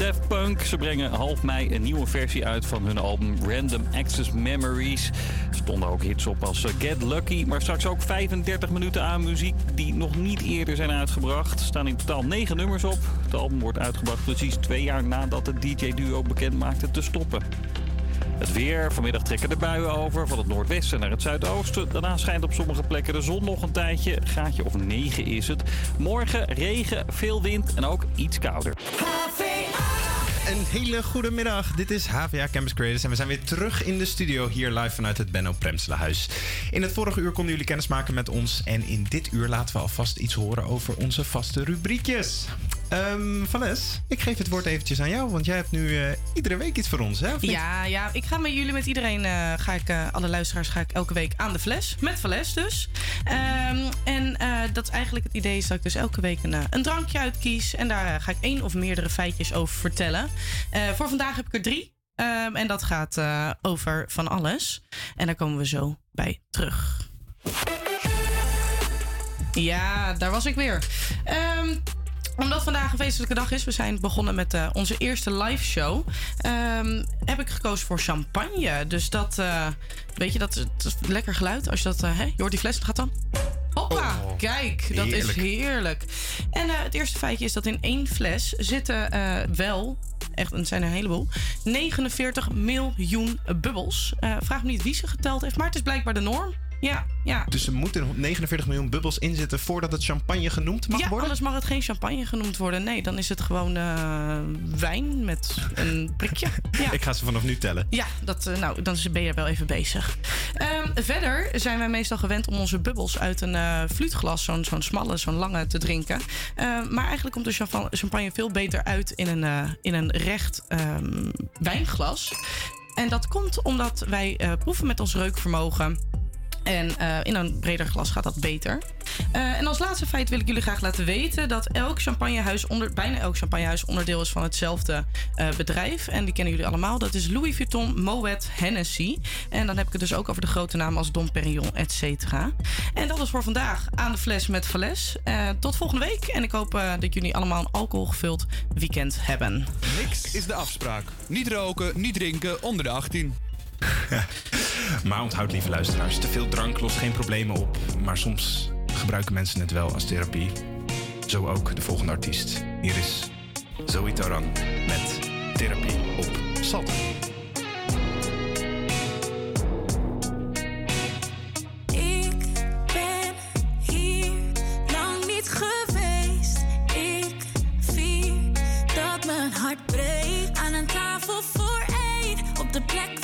Daft Punk. Ze brengen half mei een nieuwe versie uit van hun album Random Access Memories. Er stonden ook hits op als eh, Get Lucky, maar straks ook 35 minuten aan muziek die nog niet eerder zijn uitgebracht. Er staan in totaal 9 nummers op. Het album wordt uitgebracht precies twee jaar nadat het DJ-duo bekend maakte te stoppen. Het weer. Vanmiddag trekken de buien over van het noordwesten naar het zuidoosten. Daarna schijnt op sommige plekken de zon nog een tijdje. Gaatje of 9 is het. Morgen regen, veel wind en ook iets kouder. Een hele goede middag. Dit is HVA Campus Creators en we zijn weer terug in de studio hier live vanuit het Benno Premslehuis. In het vorige uur konden jullie kennis maken met ons en in dit uur laten we alvast iets horen over onze vaste rubriekjes. Ehm Vanessa, ik geef het woord eventjes aan jou, want jij hebt nu eh, iedere week iets voor ons, hè? Ja, ja, ik ga met jullie, met iedereen, eh, ga ik, eh, alle luisteraars, ga ik elke week aan de fles. Met fles dus. Ehm, en dat is eigenlijk het idee is dat ik dus elke week een, een drankje uitkies. En daar ga ik één of meerdere feitjes over vertellen. Voor vandaag heb ik er drie. Ehm, en dat gaat over van alles. En daar komen we zo bij terug. Ja, daar was ik weer. Ehm, omdat vandaag een feestelijke dag is, we zijn begonnen met eh, onze eerste live show. ehm, heb ik gekozen voor champagne. Dus dat, eh, weet je, dat, dat is lekker geluid. Als je dat, eh, hè, je hoort die fles, gaat dan. Hoppa, kijk, dat heerlijk. is heerlijk. En het eerste feitje is dat in één fles zitten wel, echt, het zijn er een heleboel, 49 miljoen bubbels. Vraag me niet wie ze geteld heeft, maar het is blijkbaar de norm. Ja, ja. Dus er moeten 49 miljoen bubbels in zitten voordat het champagne genoemd mag ja, worden? anders mag het geen champagne genoemd worden. Nee, dan is het gewoon eh, wijn met een prikje. Ja. Ik ga ze vanaf nu tellen. Ja, dat, eh, nou, dan ben je wel even bezig. Ehm, verder zijn wij meestal gewend om onze bubbels uit een eh fluitglas, zo'n zo'n smalle, zo'n lange, te drinken. Ehm, maar eigenlijk komt de champa- champagne veel beter uit in een, in een recht ehm, wijnglas. En dat komt omdat wij proeven met ons reukvermogen En eh, in een breder glas gaat dat beter. Eh, en als laatste feit wil ik jullie graag laten weten dat elk champagnehuis onder, bijna elk champagnehuis onderdeel is van hetzelfde eh, bedrijf. En die kennen jullie allemaal. Dat is Louis Vuitton, Moet, Hennessy. En dan heb ik het dus ook over de grote namen als Dom Perignon, et cetera. En dat is voor vandaag aan de fles met Vales. Eh, tot volgende week. En ik hoop dat jullie allemaal een alcoholgevuld weekend hebben. Niks is de afspraak. Niet roken, niet drinken onder de 18. Maar onthoud, lieve luisteraars, te veel drank lost geen problemen op. Maar soms gebruiken mensen het wel als therapie. Zo ook de volgende artiest. Hier is Zoe Taran met Therapie op Salt. Ik ben hier lang niet geweest. Ik vier dat mijn hart breekt. Aan een tafel voor één. Op de plek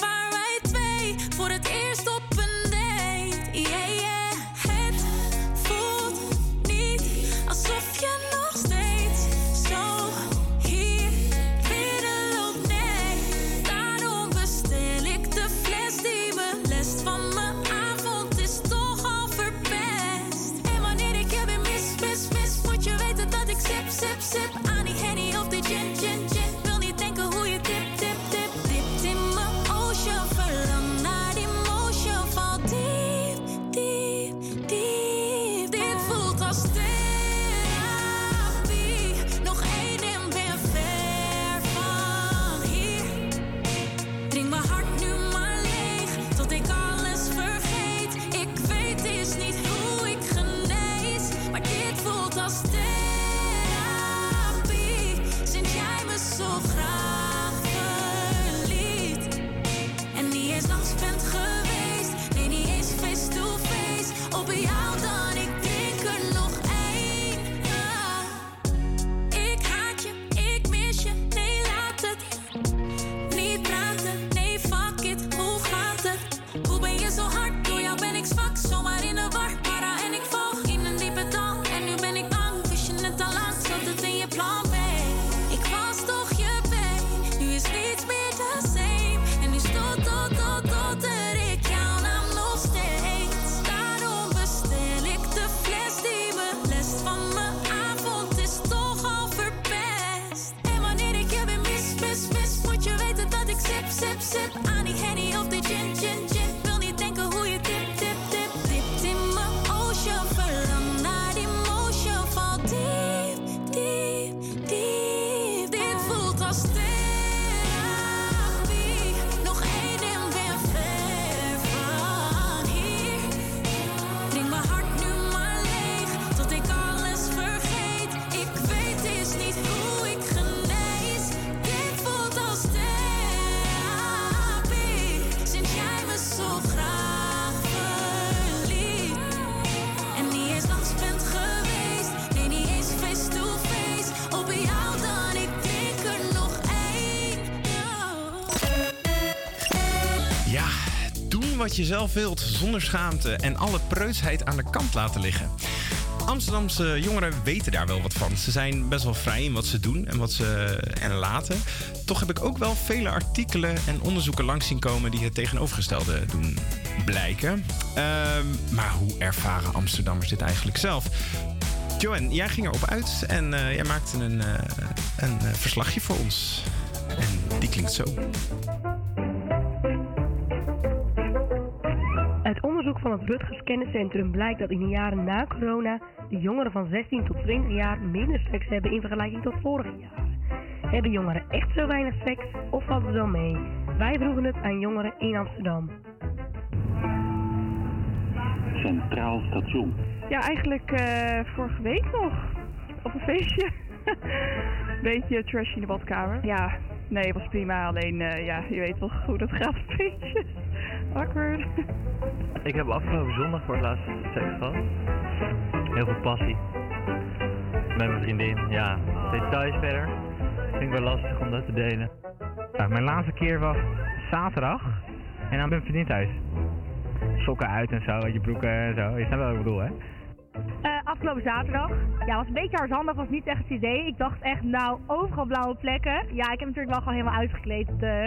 zelf wilt zonder schaamte en alle preutsheid aan de kant laten liggen. Amsterdamse jongeren weten daar wel wat van. Ze zijn best wel vrij in wat ze doen en wat ze en laten. Toch heb ik ook wel vele artikelen en onderzoeken langs zien komen die het tegenovergestelde doen blijken. Ehm, maar hoe ervaren Amsterdammers dit eigenlijk zelf? Joanne, jij ging erop uit en eh, jij maakte een, eh, een eh, verslagje voor ons. En die klinkt zo. Rutgers Kenniscentrum blijkt dat in de jaren na corona de jongeren van 16 tot 20 jaar minder seks hebben in vergelijking tot vorige jaren. Hebben jongeren echt zo weinig seks of valt het wel mee? Wij vroegen het aan jongeren in Amsterdam. Centraal Station. Ja, eigenlijk eh, vorige week nog. Op een feestje. Beetje trash in de badkamer. Ja, nee, was prima. Alleen, eh, ja, je weet toch hoe dat gaat feestjes. Awkward. Ik heb afgelopen zondag voor het laatst seks gehad. Heel veel passie. Met mijn vriendin, ja. Details verder. Vind ik wel lastig om dat te delen. Nou, mijn laatste keer was zaterdag en dan ben ik vriendin thuis. Sokken uit en zo, uit je broeken en zo. Je snapt wel wat ik bedoel, hè? Eh, afgelopen zaterdag. Ja, was een beetje hardhandig, was niet echt het idee. Ik dacht echt, nou, overal blauwe plekken. Ja, ik heb natuurlijk wel gewoon helemaal uitgekleed. eh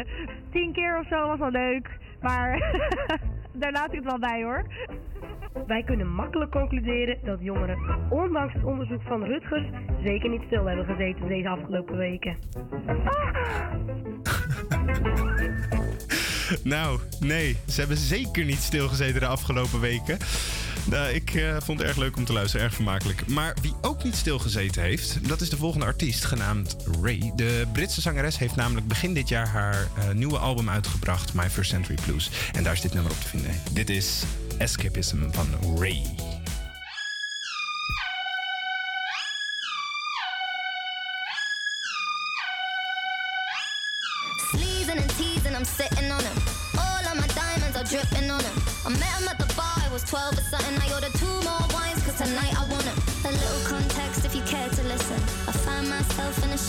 tien keer of zo was wel leuk. Maar daar laat ik het wel bij hoor. Wij kunnen makkelijk concluderen dat jongeren, ondanks het onderzoek van Rutgers, zeker niet stil hebben gezeten deze afgelopen weken. Nou, nee, ze hebben zeker niet stilgezeten de afgelopen weken. Nou, ik eh, vond het erg leuk om te luisteren, erg vermakelijk. Maar wie ook niet stilgezeten heeft, dat is de volgende artiest, genaamd Ray. De Britse zangeres heeft namelijk begin dit jaar haar eh, nieuwe album uitgebracht, My First Century Blues. En daar is dit nummer op te vinden. Dit is Escapism van Ray. Sleezing and I'm sitting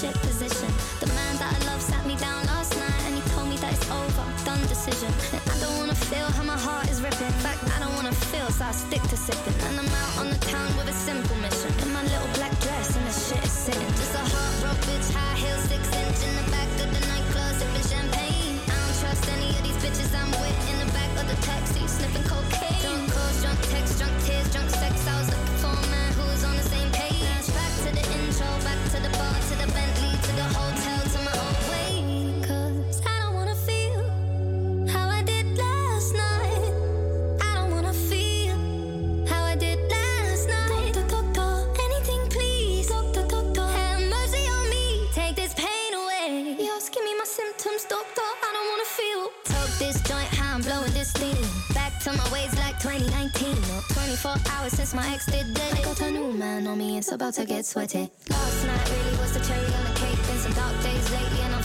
shit position. The man that I love sat me down last night and he told me that it's over, done decision. And I don't wanna feel how my heart is ripping. In fact, I don't wanna feel, so I stick to sipping. And I'm out on the town with a simple mission. In my little black dress and the shit is sitting. Just a heart broke bitch, high heels, six inch in the back of the nightclub, sipping champagne. I don't trust any of these bitches I'm with in the back of the taxi, sniffing cocaine. Drunk calls, drunk texts, drunk tears, drunk sex. I was looking for I don't wanna feel. Took this joint, how I'm blowing this steam. Back to my ways like 2019. No, 24 hours since my ex did it. I got a new man on me, it's about to get sweaty. Last night really was the cherry on the cake. Been some dark days lately, and I'm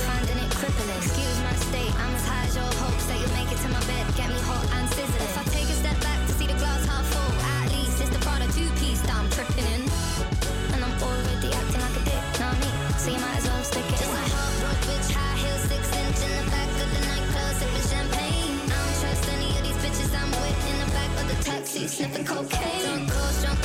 she's sniffing cocaine. Don't go strong.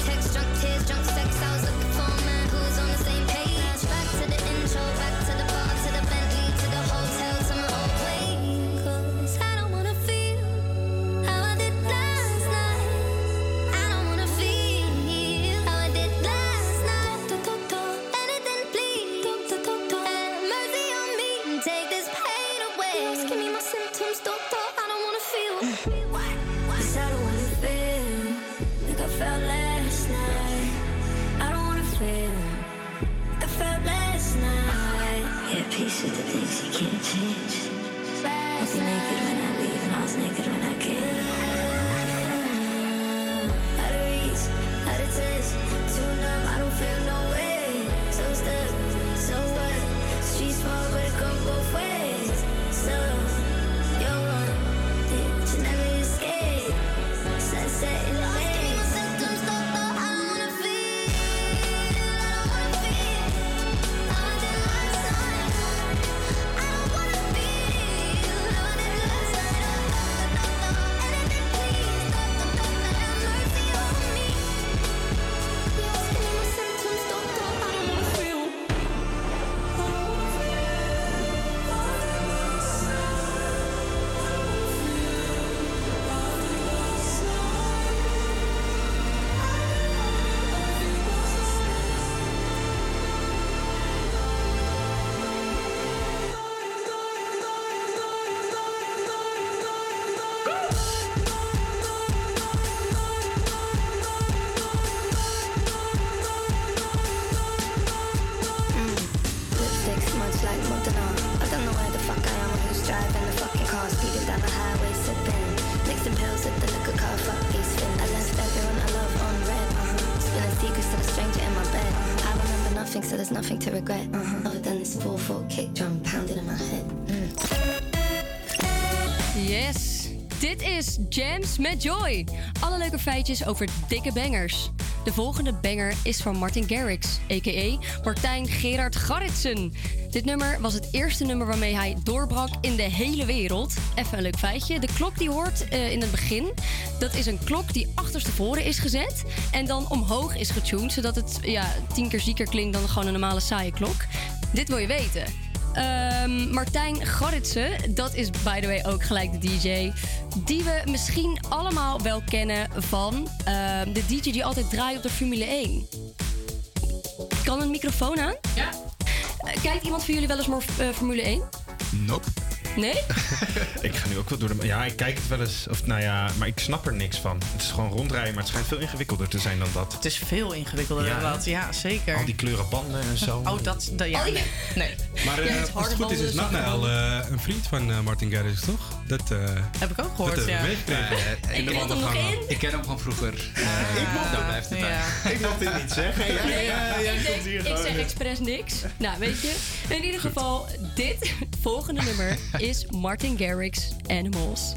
Jams met Joy. Alle leuke feitjes over dikke bangers. De volgende banger is van Martin Garrix, a.k.a. Martijn Gerard Garritsen. Dit nummer was het eerste nummer waarmee hij doorbrak in de hele wereld. Even een leuk feitje. De klok die hoort eh, in het begin, dat is een klok die achterstevoren is gezet... en dan omhoog is getuned, zodat het ja, tien keer zieker klinkt dan gewoon een normale saaie klok. Dit wil je weten. Ehm, Martijn Garritsen, dat is by the way ook gelijk de DJ. Die we misschien allemaal wel kennen van ehm, de DJ die altijd draait op de Formule 1. Kan een microfoon aan? Ja. kijkt iemand van jullie wel eens maar eh, Formule 1? Nope. Nee? ik ga nu ook wel door de... Ja, ik kijk het wel eens. Of nou ja, maar ik snap er niks van. Het is gewoon rondrijden, maar het schijnt veel ingewikkelder te zijn dan dat. Het is veel ingewikkelder Ja, dan dat. Ja, zeker. Al die kleuren banden en zo. Oh, dat... dat ja, nee. nee. Maar Ja, eh, het als het goed is, is eh een vriend van eh, Martin Garrix, toch? Dat, eh, Heb ik ook gehoord, dat we ja. de wandelgangen. Ik ken hem van vroeger. Uh, daar blijft het. Ja. Ik mocht dit niet zeggen. Ja, Nee, ik, komt hier ik zeg expres niks. Nou, weet je. In ieder geval, dit volgende nummer is Martin Garrix Animals.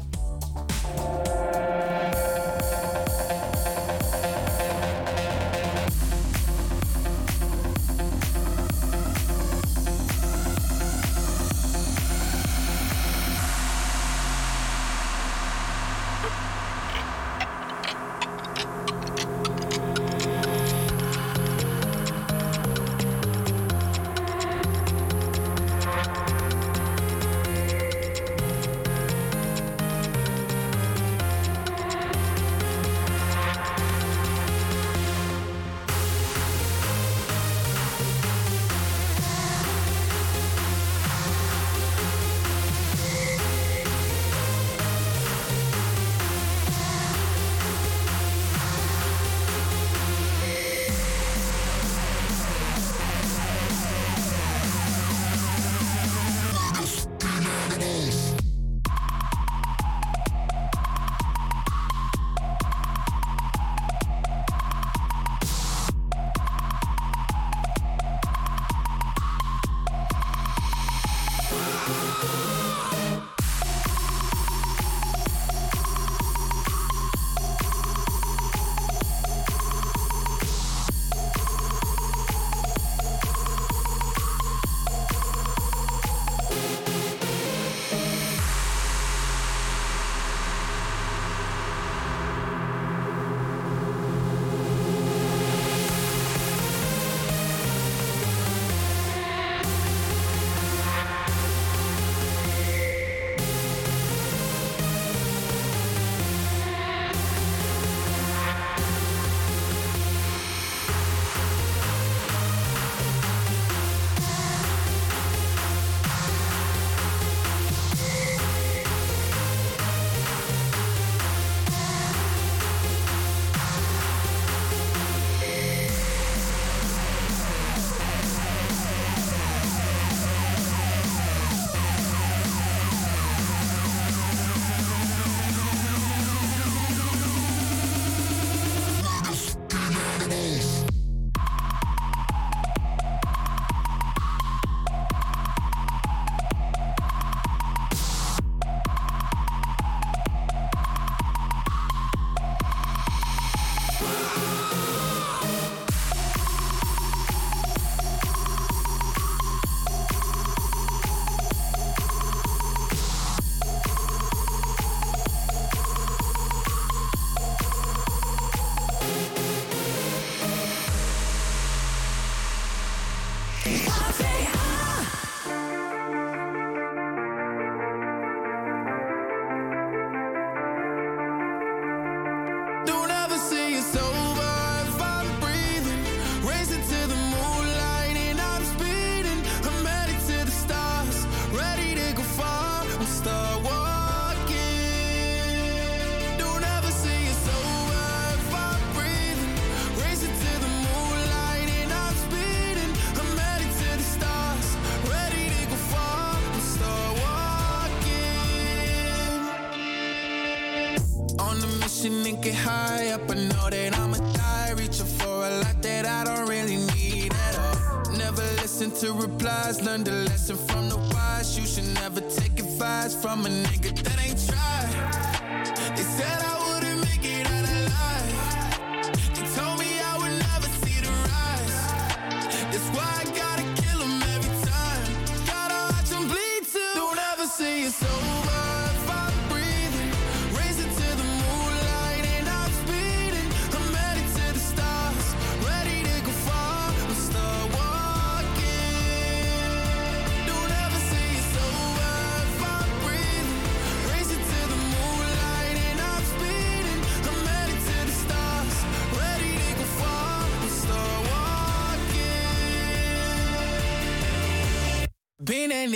Replies. Learn the lesson from the wise. You should never take advice from a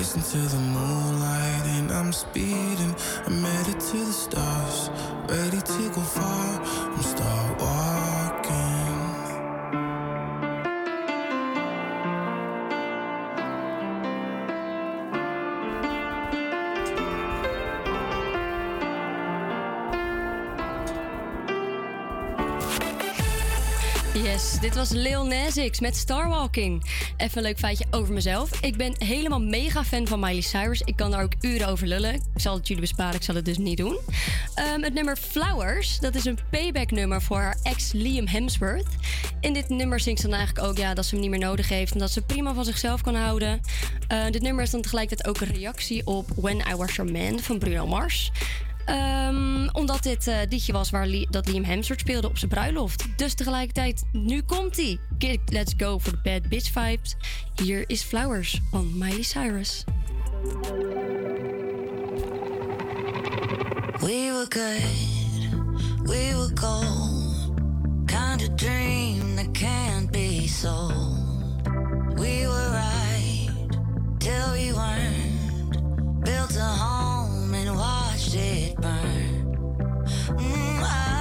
Racing to the moonlight and I'm speeding. I'm headed to the stars, ready to go far. Dit was Lil Nas X met Starwalking. Even een leuk feitje over mezelf. Ik ben helemaal mega fan van Miley Cyrus. Ik kan daar ook uren over lullen. Ik zal het jullie besparen, ik zal het dus niet doen. Ehm, het nummer Flowers, dat is een payback nummer voor haar ex Liam Hemsworth. In dit nummer zingt ze dan eigenlijk ook ja, dat ze hem niet meer nodig heeft... en dat ze prima van zichzelf kan houden. Eh, dit nummer is dan tegelijkertijd ook een reactie op When I Was Your Man van Bruno Mars... Ehm, omdat dit uh, liedje was waar dat Liam Hemsworth speelde op zijn bruiloft. Dus tegelijkertijd, nu komt hij. Let's go for the bad bitch vibes. Hier is Flowers van Miley Cyrus. We were good, we were gold. Kind of dream that can't be sold. We were right till we weren't. Built a home and it burn. Mm, I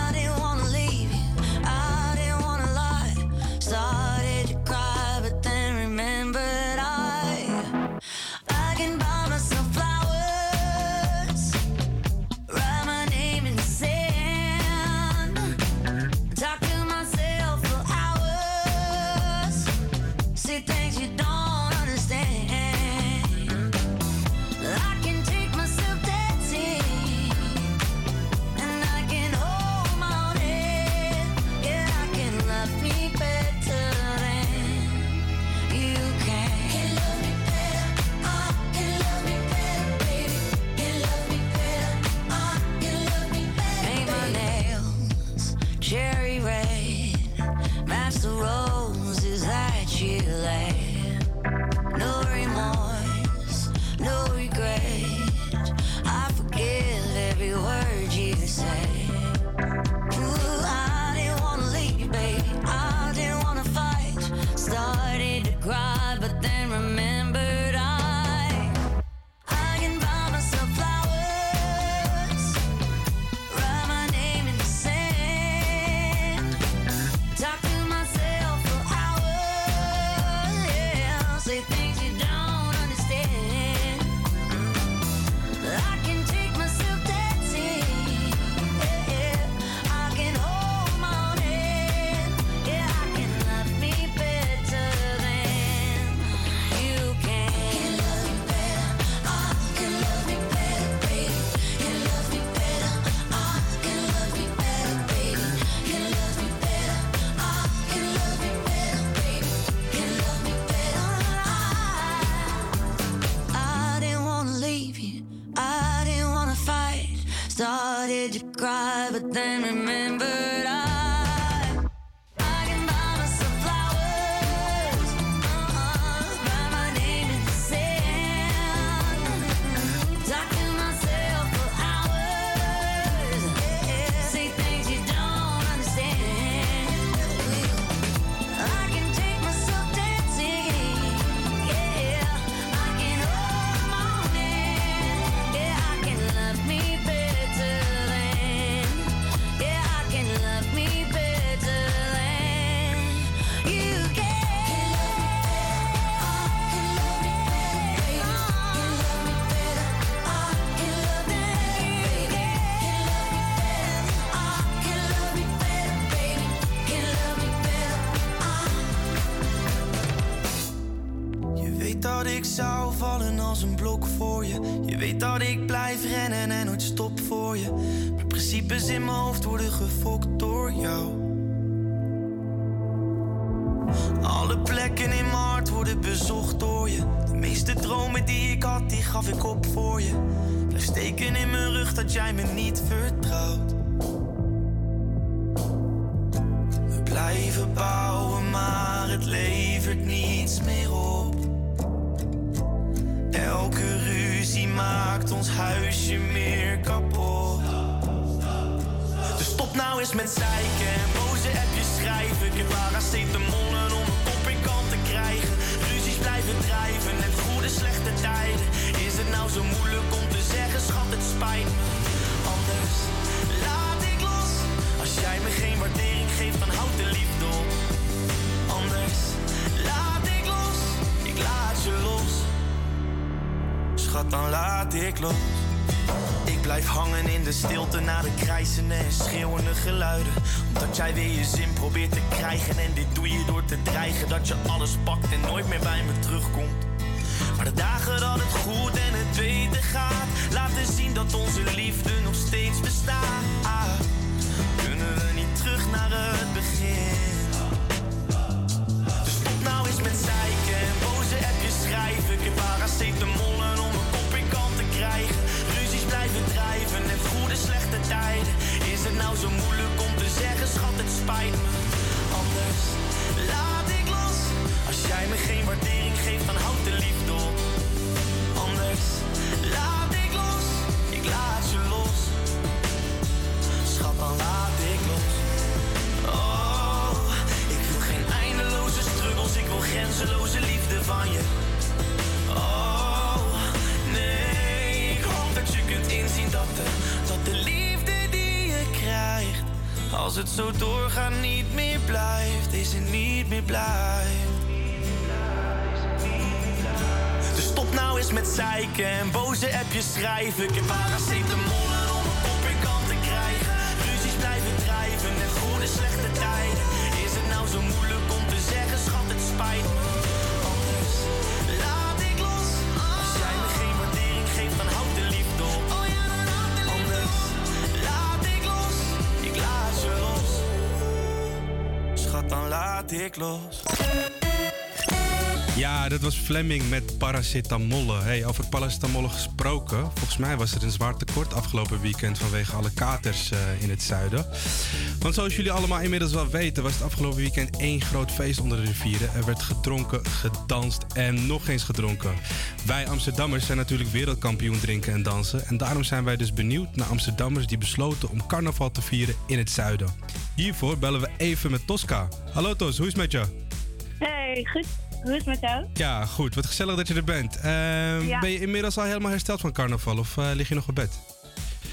the roses that you left. Ja, dat was Fleming met paracetamollen. Hey, over paracetamollen gesproken. Volgens mij was er een zwaar tekort afgelopen weekend vanwege alle katers eh, in het zuiden. Want zoals jullie allemaal inmiddels wel weten, was het afgelopen weekend één groot feest onder de rivieren. Er werd gedronken, gedanst en nog eens gedronken. Wij Amsterdammers zijn natuurlijk wereldkampioen drinken en dansen. En daarom zijn wij dus benieuwd naar Amsterdammers die besloten om carnaval te vieren in het zuiden. Hiervoor bellen we even met Tosca. Hallo Tos, hoe is het met je? Hey, goed. Hoe is het met jou? Ja, goed. Wat gezellig dat je er bent. Ehm, Ja. Ben je inmiddels al helemaal hersteld van carnaval of eh, lig je nog op bed?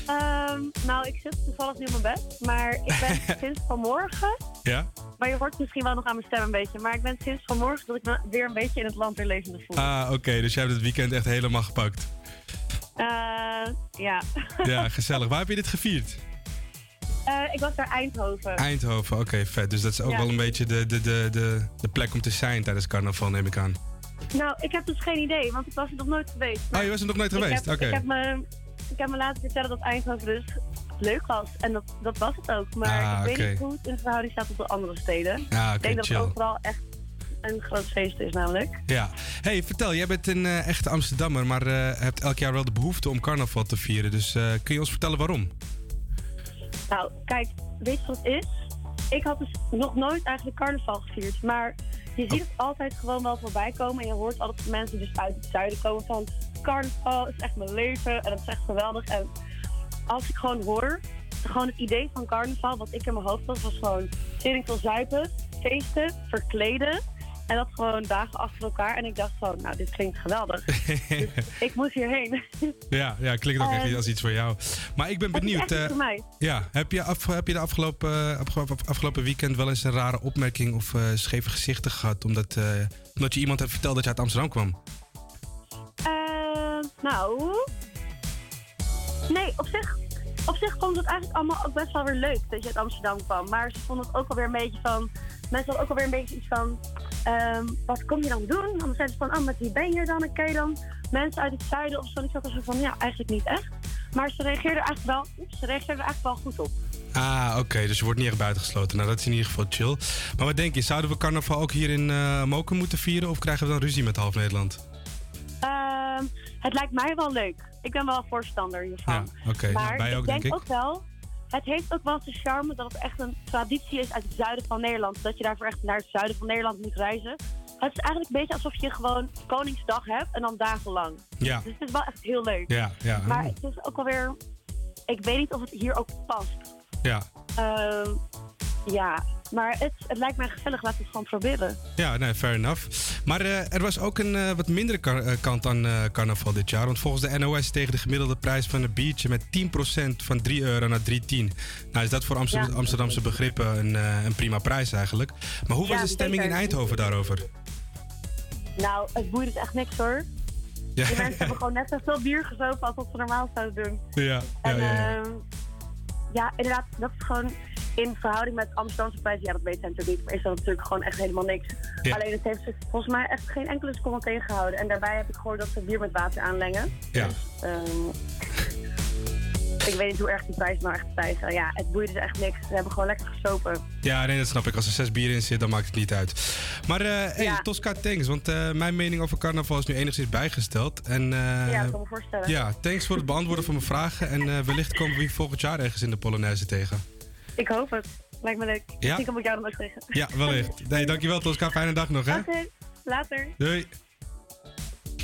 Ehm, nou, ik zit toevallig nu op mijn bed, maar ik ben sinds vanmorgen, Ja? maar je hoort misschien wel nog aan mijn stem een beetje, maar ik ben sinds vanmorgen dat ik me weer een beetje in het land weer levendig voel. Ah, oké. dus jij hebt het weekend echt helemaal gepakt. Eh, ja. Ja, gezellig. Waar heb je dit gevierd? Eh, ik was naar Eindhoven. Eindhoven, oké, vet. Dus dat is ook Ja. wel een beetje de, de, de, de, de plek om te zijn tijdens carnaval, neem ik aan. Nou, ik heb dus geen idee, want ik was er nog nooit geweest. Oh, je was er nog nooit geweest? Oké. Ik, heb me, ik heb me laten vertellen dat Eindhoven dus leuk was. En dat, dat was het ook. Maar Ah, ik weet niet hoe het in verhouding staat tot de andere steden. Ah, ik denk dat het overal echt een groot feest is namelijk. Ja. hey, vertel, jij bent een eh, echte Amsterdammer, maar eh, hebt elk jaar wel de behoefte om carnaval te vieren. Dus kun je ons vertellen waarom? Nou, kijk, weet je wat het is? Ik had dus nog nooit eigenlijk carnaval gevierd. Maar je ziet het altijd gewoon wel voorbij komen. En je hoort altijd mensen dus uit het zuiden komen van... Carnaval is echt mijn leven en dat is echt geweldig. En als ik gewoon hoor, gewoon het idee van carnaval... wat ik in mijn hoofd had, was gewoon tering zuipen, feesten, verkleden... En dat gewoon dagen achter elkaar. En ik dacht van, nou, dit klinkt geweldig. dus ik moest hierheen. Ja, ja klinkt ook echt Ehm, als iets voor jou. Maar ik ben benieuwd. eh, voor mij. ja, heb je, af, heb je de afgelopen, eh, afgelopen, weekend wel eens een rare opmerking of eh, scheve gezichten gehad? Omdat, omdat je iemand hebt verteld dat je uit Amsterdam kwam? Eh, nou. Nee, op zich, op zich vond ik het eigenlijk allemaal ook best wel weer leuk dat je uit Amsterdam kwam. Maar ze vonden het ook alweer een beetje van. Mensen hadden ook alweer een beetje iets van. ehm, wat kom je dan doen? Dan zeiden ze van, oh, met wie ben je dan? En ken je dan mensen uit het zuiden of zo? Ik zat er zo van, ja, eigenlijk niet echt. Maar ze reageerden eigenlijk wel, oeps, ze reageerden er eigenlijk wel goed op. Ah, oké. dus je wordt niet echt buitengesloten. Nou, dat is in ieder geval chill. Maar wat denk je? Zouden we carnaval ook hier in eh Moken moeten vieren? Of krijgen we dan ruzie met half Nederland? Ehm, het lijkt mij wel leuk. Ik ben wel voorstander hiervan. Ja, maar Nou, ik ook, denk, denk ik. ook wel, het heeft ook wel zijn charme dat het echt een traditie is uit het zuiden van Nederland. Dat je daarvoor echt naar het zuiden van Nederland moet reizen. Het is eigenlijk een beetje alsof je gewoon Koningsdag hebt en dan dagenlang. Ja. Dus het is wel echt heel leuk. Ja, ja. Maar het is ook alweer, ik weet niet of het hier ook past. Ja. Ehm, ja, maar het, het lijkt mij gezellig. Laten we het gewoon proberen. Ja, nee, fair enough. Maar eh, er was ook een eh, wat mindere kar- eh, kant aan carnaval dit jaar. Want volgens de NOS tegen de gemiddelde prijs van een biertje met 10% van 3 euro naar 3,10. Nou is dat voor Amsterdam, Ja. Amsterdamse begrippen een, een prima prijs eigenlijk. Maar hoe was Ja, de stemming in. Eindhoven daarover? Nou, het boeit echt niks hoor. Ja. Die mensen hebben gewoon net zoveel bier gezopen als wat ze normaal zouden doen. Ja, ja, En ja, ja. ehm, ja, inderdaad, dat is gewoon in verhouding met Amsterdamse prijzen. Ja, dat weet zij natuurlijk niet, maar is dat natuurlijk gewoon echt helemaal niks. Ja. Alleen het heeft volgens mij echt geen enkele seconde tegengehouden. En daarbij heb ik gehoord dat ze bier met water aanlengen. Ja. Ehm, ik weet niet hoe erg die prijzen nou echt stijgen. Ja, het boeit dus echt niks. Ze hebben gewoon lekker gesopen. Ja, nee, dat snap ik. Als er zes bier in zit, dan maakt het niet uit. Maar eh hey, Ja. Tosca, thanks. Want eh, mijn mening over carnaval is nu enigszins bijgesteld. En, eh, ja, dat kan me voorstellen. ja, thanks voor het beantwoorden van mijn vragen. En wellicht komen we hier volgend jaar ergens in de Polonaise tegen. Ik hoop het. Lijkt me leuk. Ja? Misschien kom ik jou dan ook tegen. Ja, wellicht. Nee, dankjewel Tosca. Fijne dag nog, hè? Oké, later. Doei.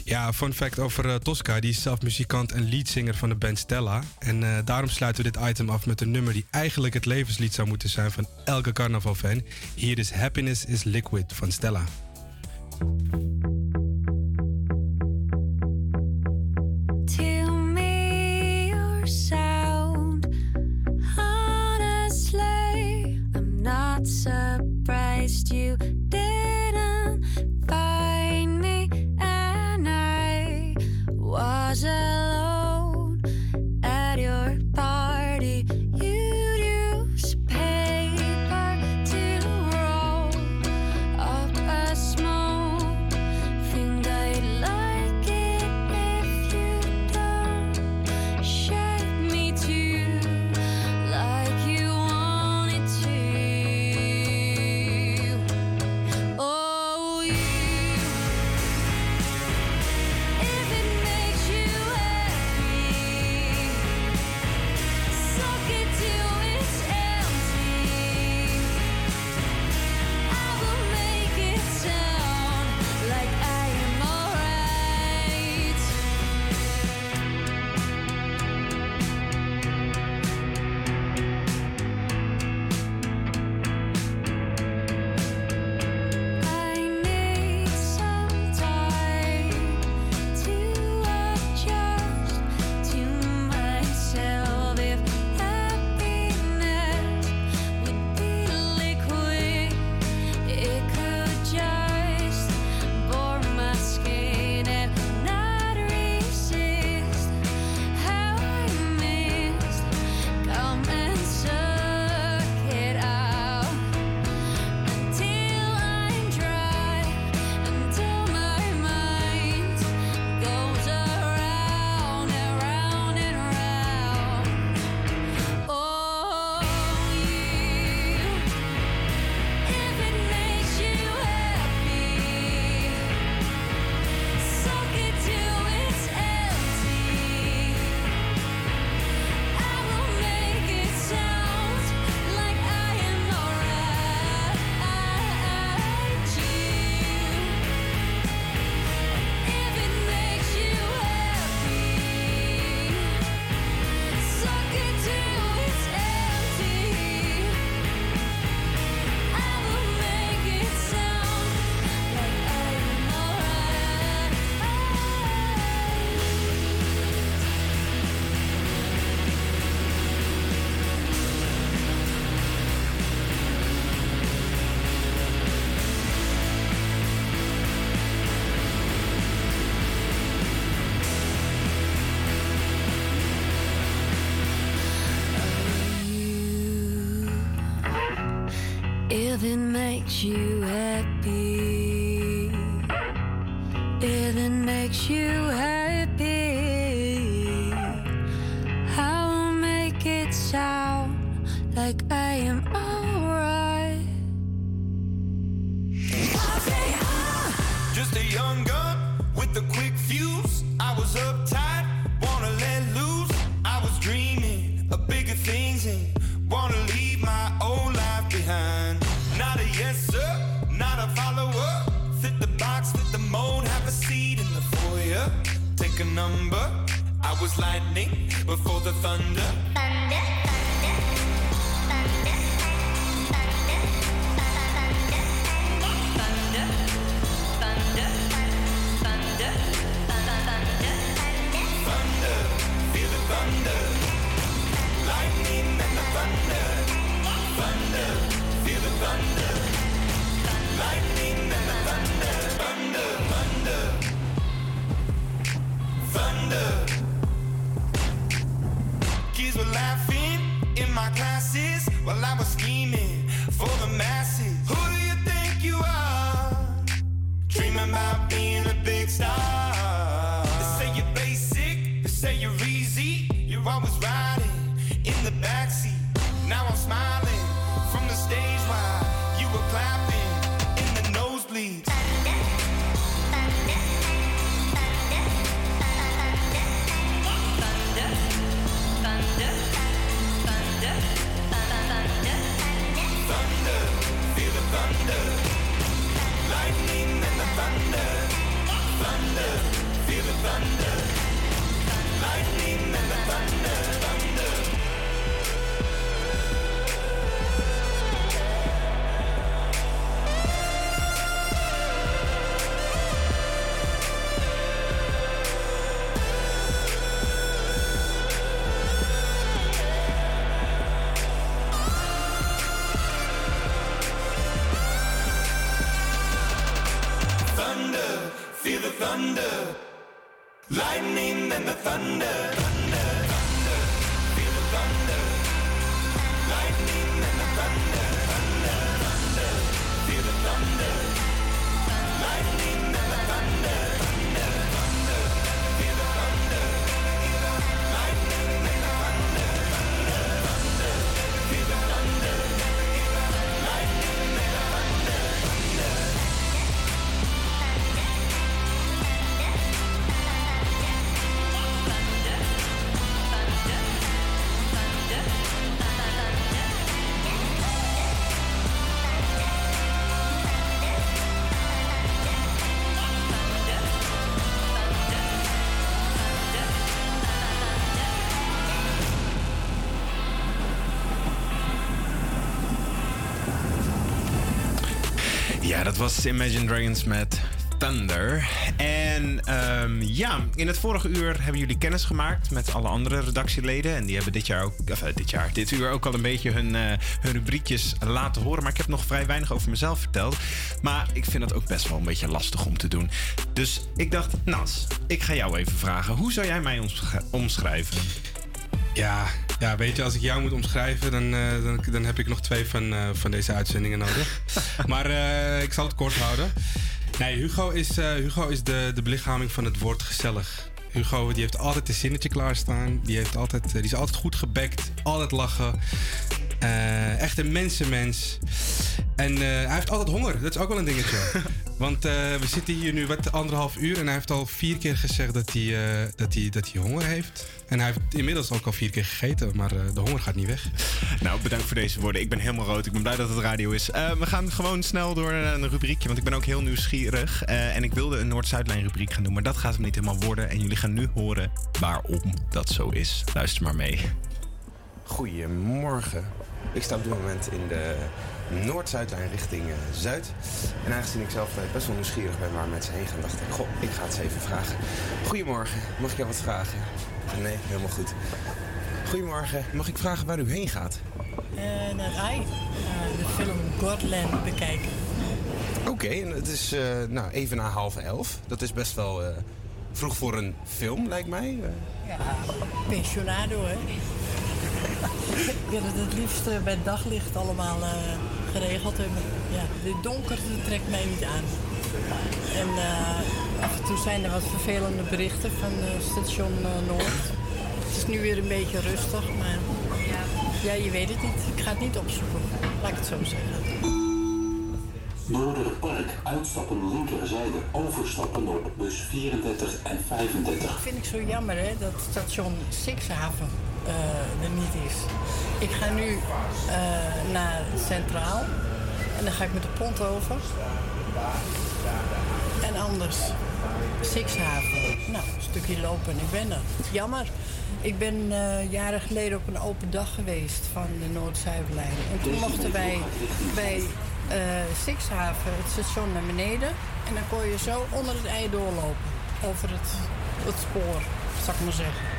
Ja, fun fact over eh, Tosca. Die is zelf muzikant en leadzanger van de band Stella. En eh, daarom sluiten we dit item af met een nummer die eigenlijk het levenslied zou moeten zijn van elke carnavalfan. Hier is Happiness is Liquid van Stella. Surprised you If it makes you happy, if it makes you was Imagine Dragons met Thunder. En ehm, ja, in het vorige uur hebben jullie kennis gemaakt met alle andere redactieleden. En die hebben dit jaar ook, eh, dit jaar, dit uur ook al een beetje hun, eh, hun rubriekjes laten horen. Maar ik heb nog vrij weinig over mezelf verteld. Maar ik vind dat ook best wel een beetje lastig om te doen. Dus ik dacht, Nas, ik ga jou even vragen. Hoe zou jij mij omsch- omschrijven? Ja, ja, weet je, als ik jou moet omschrijven, dan, eh, dan, dan heb ik nog twee van, eh, van deze uitzendingen nodig. maar eh, ik zal het kort houden. Nee, Hugo is, Hugo is de, de belichaming van het woord gezellig. Hugo die heeft altijd een zinnetje klaarstaan. Die, heeft altijd, die is altijd goed gebekt. Altijd lachen. Echt een mensenmens. En hij heeft altijd honger. Dat is ook wel een dingetje. Want eh, we zitten hier nu wat anderhalf uur. En hij heeft al vier keer gezegd dat hij, eh, dat hij, dat hij honger heeft. En hij heeft inmiddels ook al vier keer gegeten. Maar eh, de honger gaat niet weg. Nou, bedankt voor deze woorden. Ik ben helemaal rood. Ik ben blij dat het radio is. We gaan gewoon snel door naar een rubriekje, want ik ben ook heel nieuwsgierig. Eh, en ik wilde een Noord-Zuidlijn rubriek gaan doen, maar dat gaat hem niet helemaal worden. En jullie gaan nu horen waarom dat zo is. Luister maar mee. Goedemorgen. Ik sta op dit moment in de Noord-Zuidlijn richting eh, Zuid. En aangezien ik zelf eh, best wel nieuwsgierig ben waar mensen heen gaan, dacht ik, goh, ik ga het eens even vragen. Goedemorgen, mag ik jou wat vragen? Nee, helemaal goed. Goedemorgen, mag ik vragen waar u heen gaat? Eh, naar Rai. De film Godland bekijken. Oké, en het is nou, even na half elf. Dat is best wel vroeg voor een film, lijkt mij. Ja, pensionado hè. Ik wil het het liefst eh, bij daglicht allemaal eh, geregeld hebben. Ja, de donkerte trekt mij niet aan. En eh, af en toe zijn er wat vervelende berichten van station Noord. Het is nu weer een beetje rustig, maar ja, je weet het niet. Ik ga het niet opzoeken, laat ik het zo zeggen. Noorderpark, uitstappen linkerzijde, overstappen op bus 34 en 35. Dat vind ik zo jammer hè, dat station Sixhaven er niet is. Ik ga nu eh, naar Centraal en dan ga ik met de pont over. En anders Sixhaven. Nou, een stukje lopen en ik ben er. Jammer. Ik ben eh, jaren geleden op een open dag geweest van de Noord-Zuidlijn. En toen mochten wij bij eh Sixhaven het station naar beneden. En dan kon je zo onder het ei doorlopen. Over het, het spoor, zal ik maar zeggen.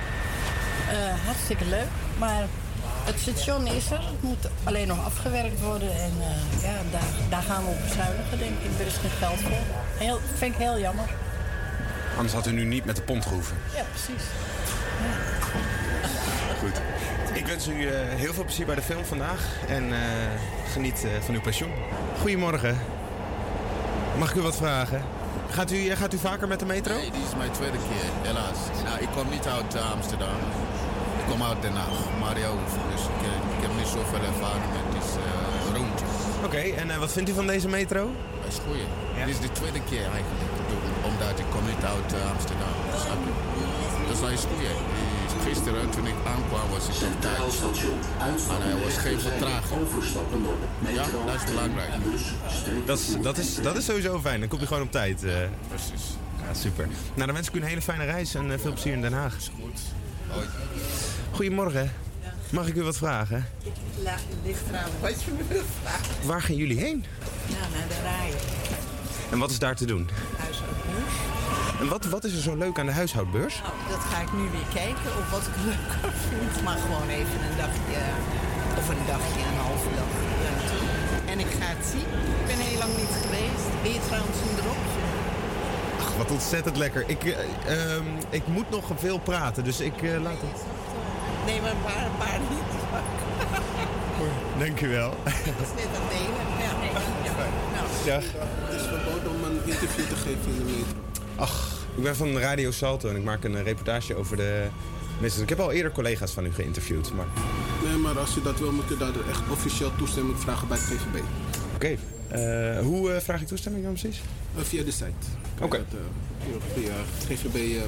Eh, hartstikke leuk. Maar het station is er. Het moet alleen nog afgewerkt worden. En eh, ja, daar, daar gaan we op bezuinigen, denk ik. Er is geen geld voor. Heel, vind ik heel jammer. Anders had u nu niet met de pont gehoeven. Ja, precies. Goed. Ik wens u eh, heel veel plezier bij de film vandaag. En eh, geniet eh, van uw pensioen. Goedemorgen. Mag ik u wat vragen? Gaat u, gaat u vaker met de metro? Nee, dit is mijn tweede keer, helaas. Nou, ik kom niet uit Amsterdam. Ik kom uit Den Haag, Mario. Dus ik, eh, ik heb niet zoveel ervaring met dit uh, rondje. Oké, en eh, wat vindt u van deze metro? Dat is goed. Dit is de tweede keer eigenlijk. Omdat ik kom niet uit eh, Amsterdam. Snap je? Dus dat is goed. Gisteren toen ik aankwam was ik op tijd. En er was geen vertraging. Ja, dat is belangrijk. Dat is, dat, is, dat is sowieso fijn. Dan komt u gewoon op tijd. eh. Precies. Ja, super. Nou, dan wens ik u een hele fijne reis en eh, veel plezier in Den Haag. Goed. Hoi. Goedemorgen. Mag ik u wat vragen? La, ligt eraan wat je me wilt vragen. Waar gaan jullie heen? Ja, naar de rij. En wat is daar te doen? Huishoudbeurs. En wat, wat is er zo leuk aan de huishoudbeurs? Nou, dat ga ik nu weer kijken of wat ik leuker vind. Maar gewoon even een dagje, of een dagje, een halve dag. En ik ga het zien. Ik ben heel lang niet geweest. Ben je trouwens een dropje? Ach, wat ontzettend lekker. Ik, eh, ehm, ik moet nog veel praten, dus ik eh, laat het. Nee, maar een paar, een paar niet. Dank u wel. Dat is net aan het delen. Ja. ja. Nou, Ja. Het is verboden om een interview te geven in de metro. Ach, ik ben van Radio Salto en ik maak een eh, reportage over de mensen. Ik heb al eerder collega's van u geïnterviewd, maar... Nee, maar als je dat wil, moet je daar echt officieel toestemming vragen bij het GVB. Oké. Eh, hoe eh, vraag ik toestemming dan precies? Via de site. Oké. Dat, eh, via GVB.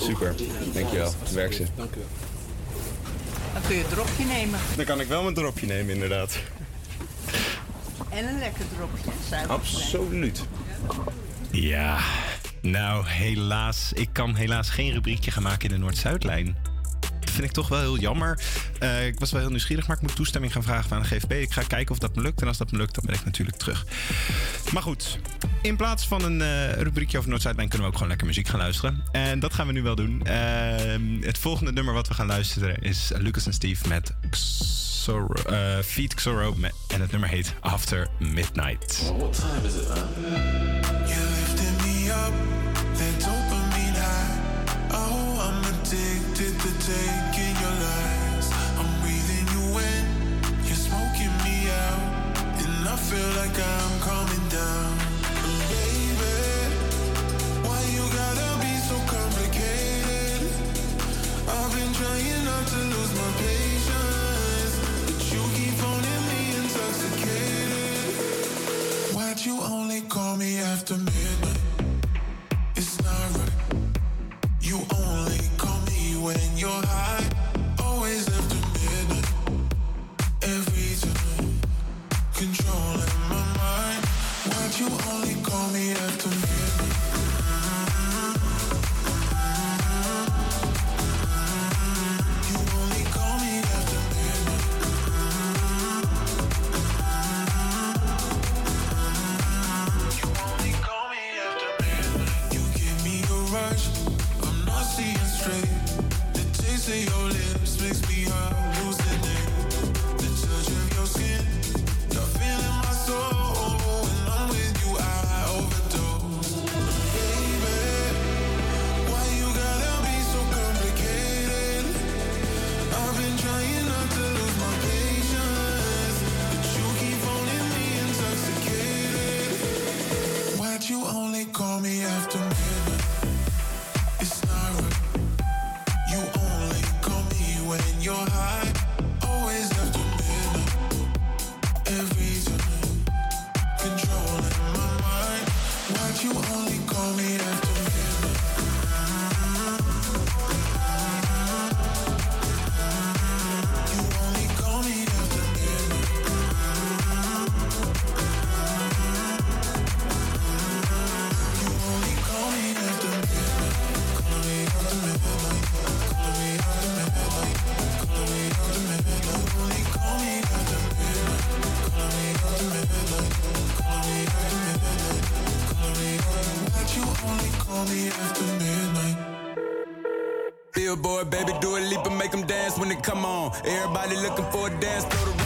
Super, dankjewel. Werk ze. Dank u wel. Dan kun je een dropje nemen. Dan kan ik wel mijn dropje nemen, inderdaad. En een lekker dropje. Suiker. Absoluut. Ja, nou helaas. Ik kan helaas geen rubriekje gaan maken in de Noord-Zuidlijn. Dat vind ik toch wel heel jammer. Eh, ik was wel heel nieuwsgierig, maar ik moet toestemming gaan vragen aan de GVB. Ik ga kijken of dat me lukt. En als dat me lukt, dan ben ik natuurlijk terug. Maar goed, in plaats van een eh, rubriekje over Noord-Zuidlijn kunnen we ook gewoon lekker muziek gaan luisteren. En dat gaan we nu wel doen. Eh, het volgende nummer wat we gaan luisteren is Lucas en Steve met Xoro, eh, Feed Xoro. met- En het nummer heet After Midnight. What time is it, man? You lifted me up, then like I'm coming down. Baby, why you gotta be so complicated? I've been trying not to lose my patience, but you keep phoning me intoxicated. Why'd you only call me after midnight? It's not right. You only call me when you're high. Baby, do a leap and make them dance when they come on. Everybody looking for a dance floor to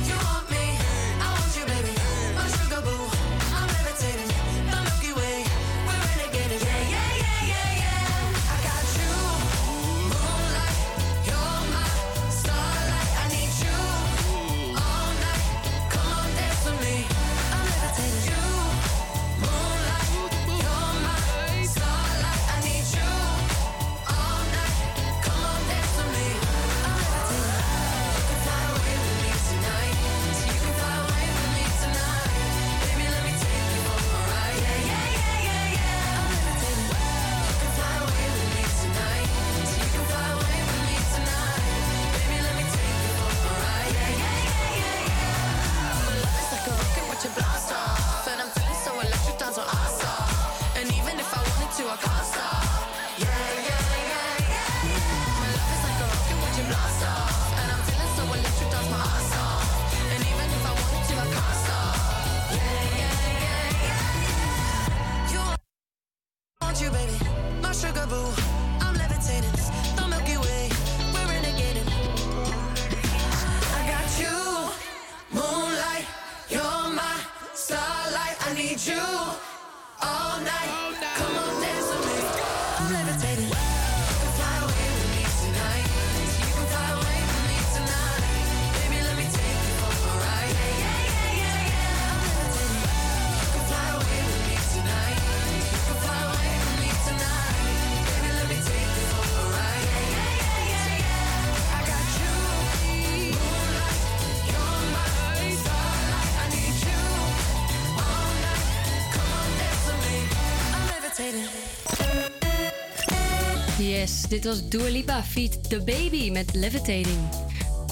Yes, dit was Dua Lipa feat The Baby met Levitating.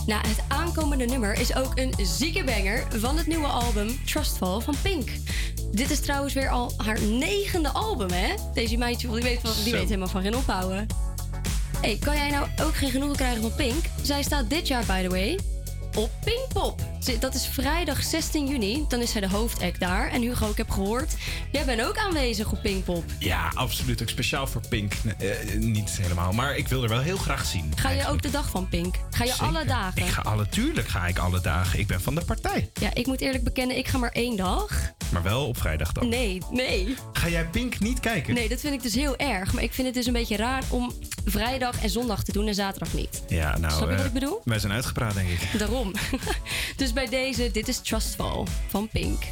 Nou, het aankomende nummer is ook een zieke banger van het nieuwe album Trustful van Pink. Dit is trouwens weer al haar negende album, hè? Deze meidje, die weet, van, die weet helemaal van geen ophouden. hey, kan jij nou ook geen genoeg krijgen van Pink? Zij staat dit jaar, by the way, op Pinkpop. Dat is vrijdag 16 juni. Dan is zij de hoofdact daar. En Hugo, ik heb gehoord, jij bent ook aanwezig op Pinkpop. Ja, absoluut. Ook speciaal voor Pink. Nee, eh, niet helemaal, maar ik wil er wel heel graag zien. Ga je ook de dag van Pink? Ga je alle dagen? Ik ga alle, tuurlijk ga ik alle dagen. Ik ben van de partij. Ja, ik moet eerlijk bekennen, ik ga maar één dag. Maar wel op vrijdag dan. Nee, nee. Ga jij Pink niet kijken? Nee, dat vind ik dus heel erg. Maar ik vind het dus een beetje raar om vrijdag en zondag te doen en zaterdag niet. Ja, nou. Snap je wat eh, ik bedoel? Wij zijn uitgepraat, denk ik. Daarom. dus bij deze, dit is Trustful van Pink.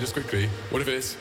just quickly, what if it's.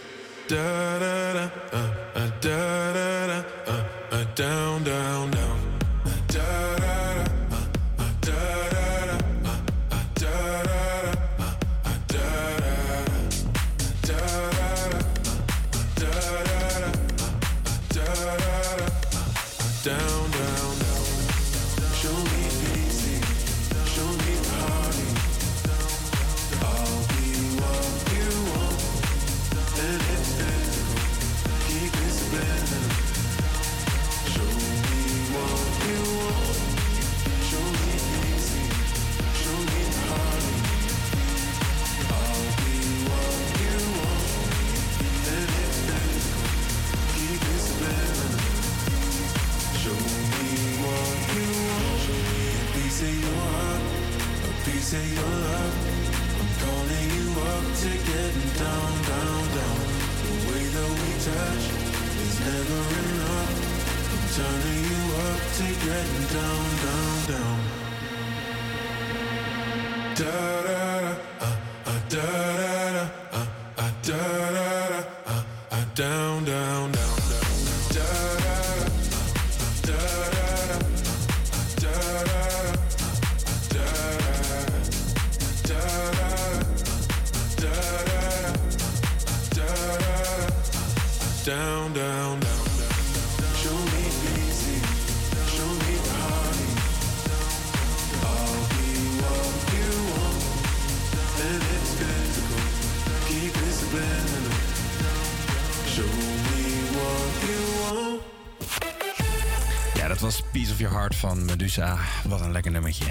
Wat een lekker nummertje.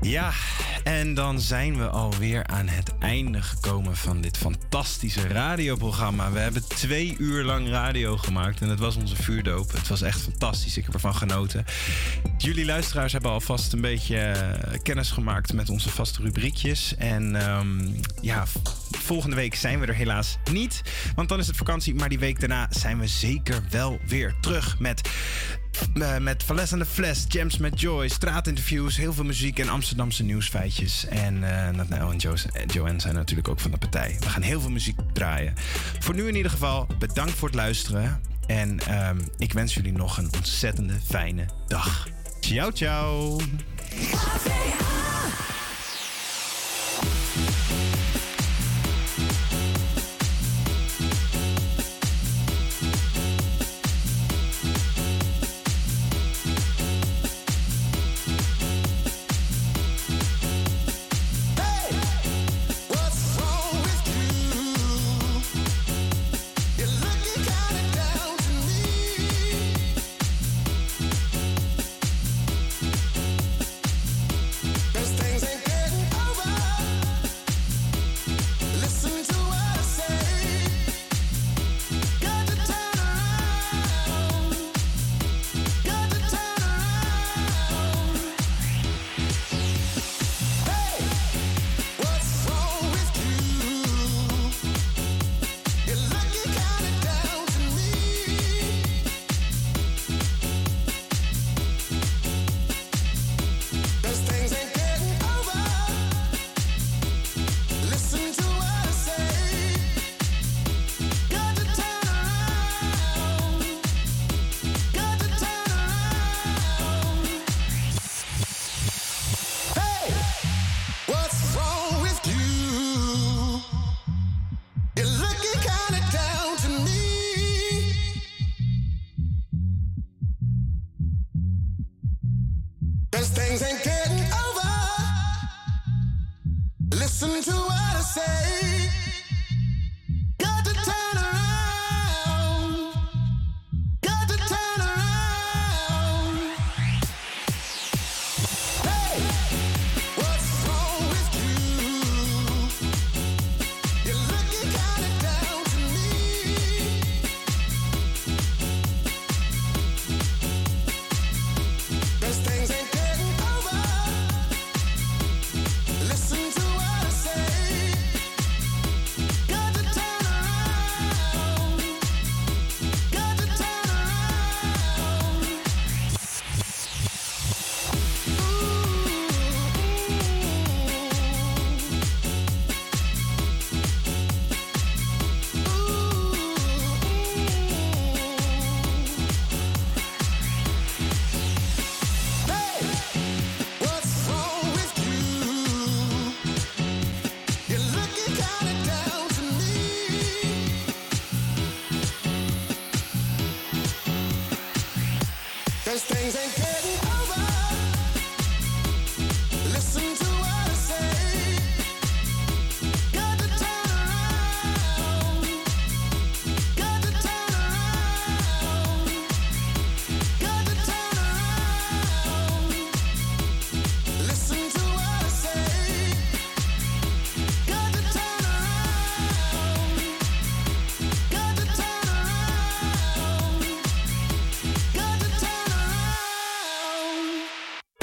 Ja, en dan zijn we alweer aan het einde gekomen van dit fantastische radioprogramma. We hebben twee uur lang radio gemaakt en het was onze vuurdoop. Het was echt fantastisch. Ik heb ervan genoten. Jullie luisteraars hebben alvast een beetje eh, kennis gemaakt met onze vaste rubriekjes. En ehm, ja, volgende week zijn we er helaas niet. Want dan is het vakantie. Maar die week daarna zijn we zeker wel weer terug met. Eh, met Vales aan de Fles, Jams met Joy, straatinterviews, heel veel muziek en Amsterdamse nieuwsfeitjes. En uh, en Joanne zijn natuurlijk ook van de partij. We gaan heel veel muziek draaien. Voor nu in ieder geval, bedankt voor het luisteren. En ehm, ik wens jullie nog een ontzettende fijne dag. Ciao, ciao.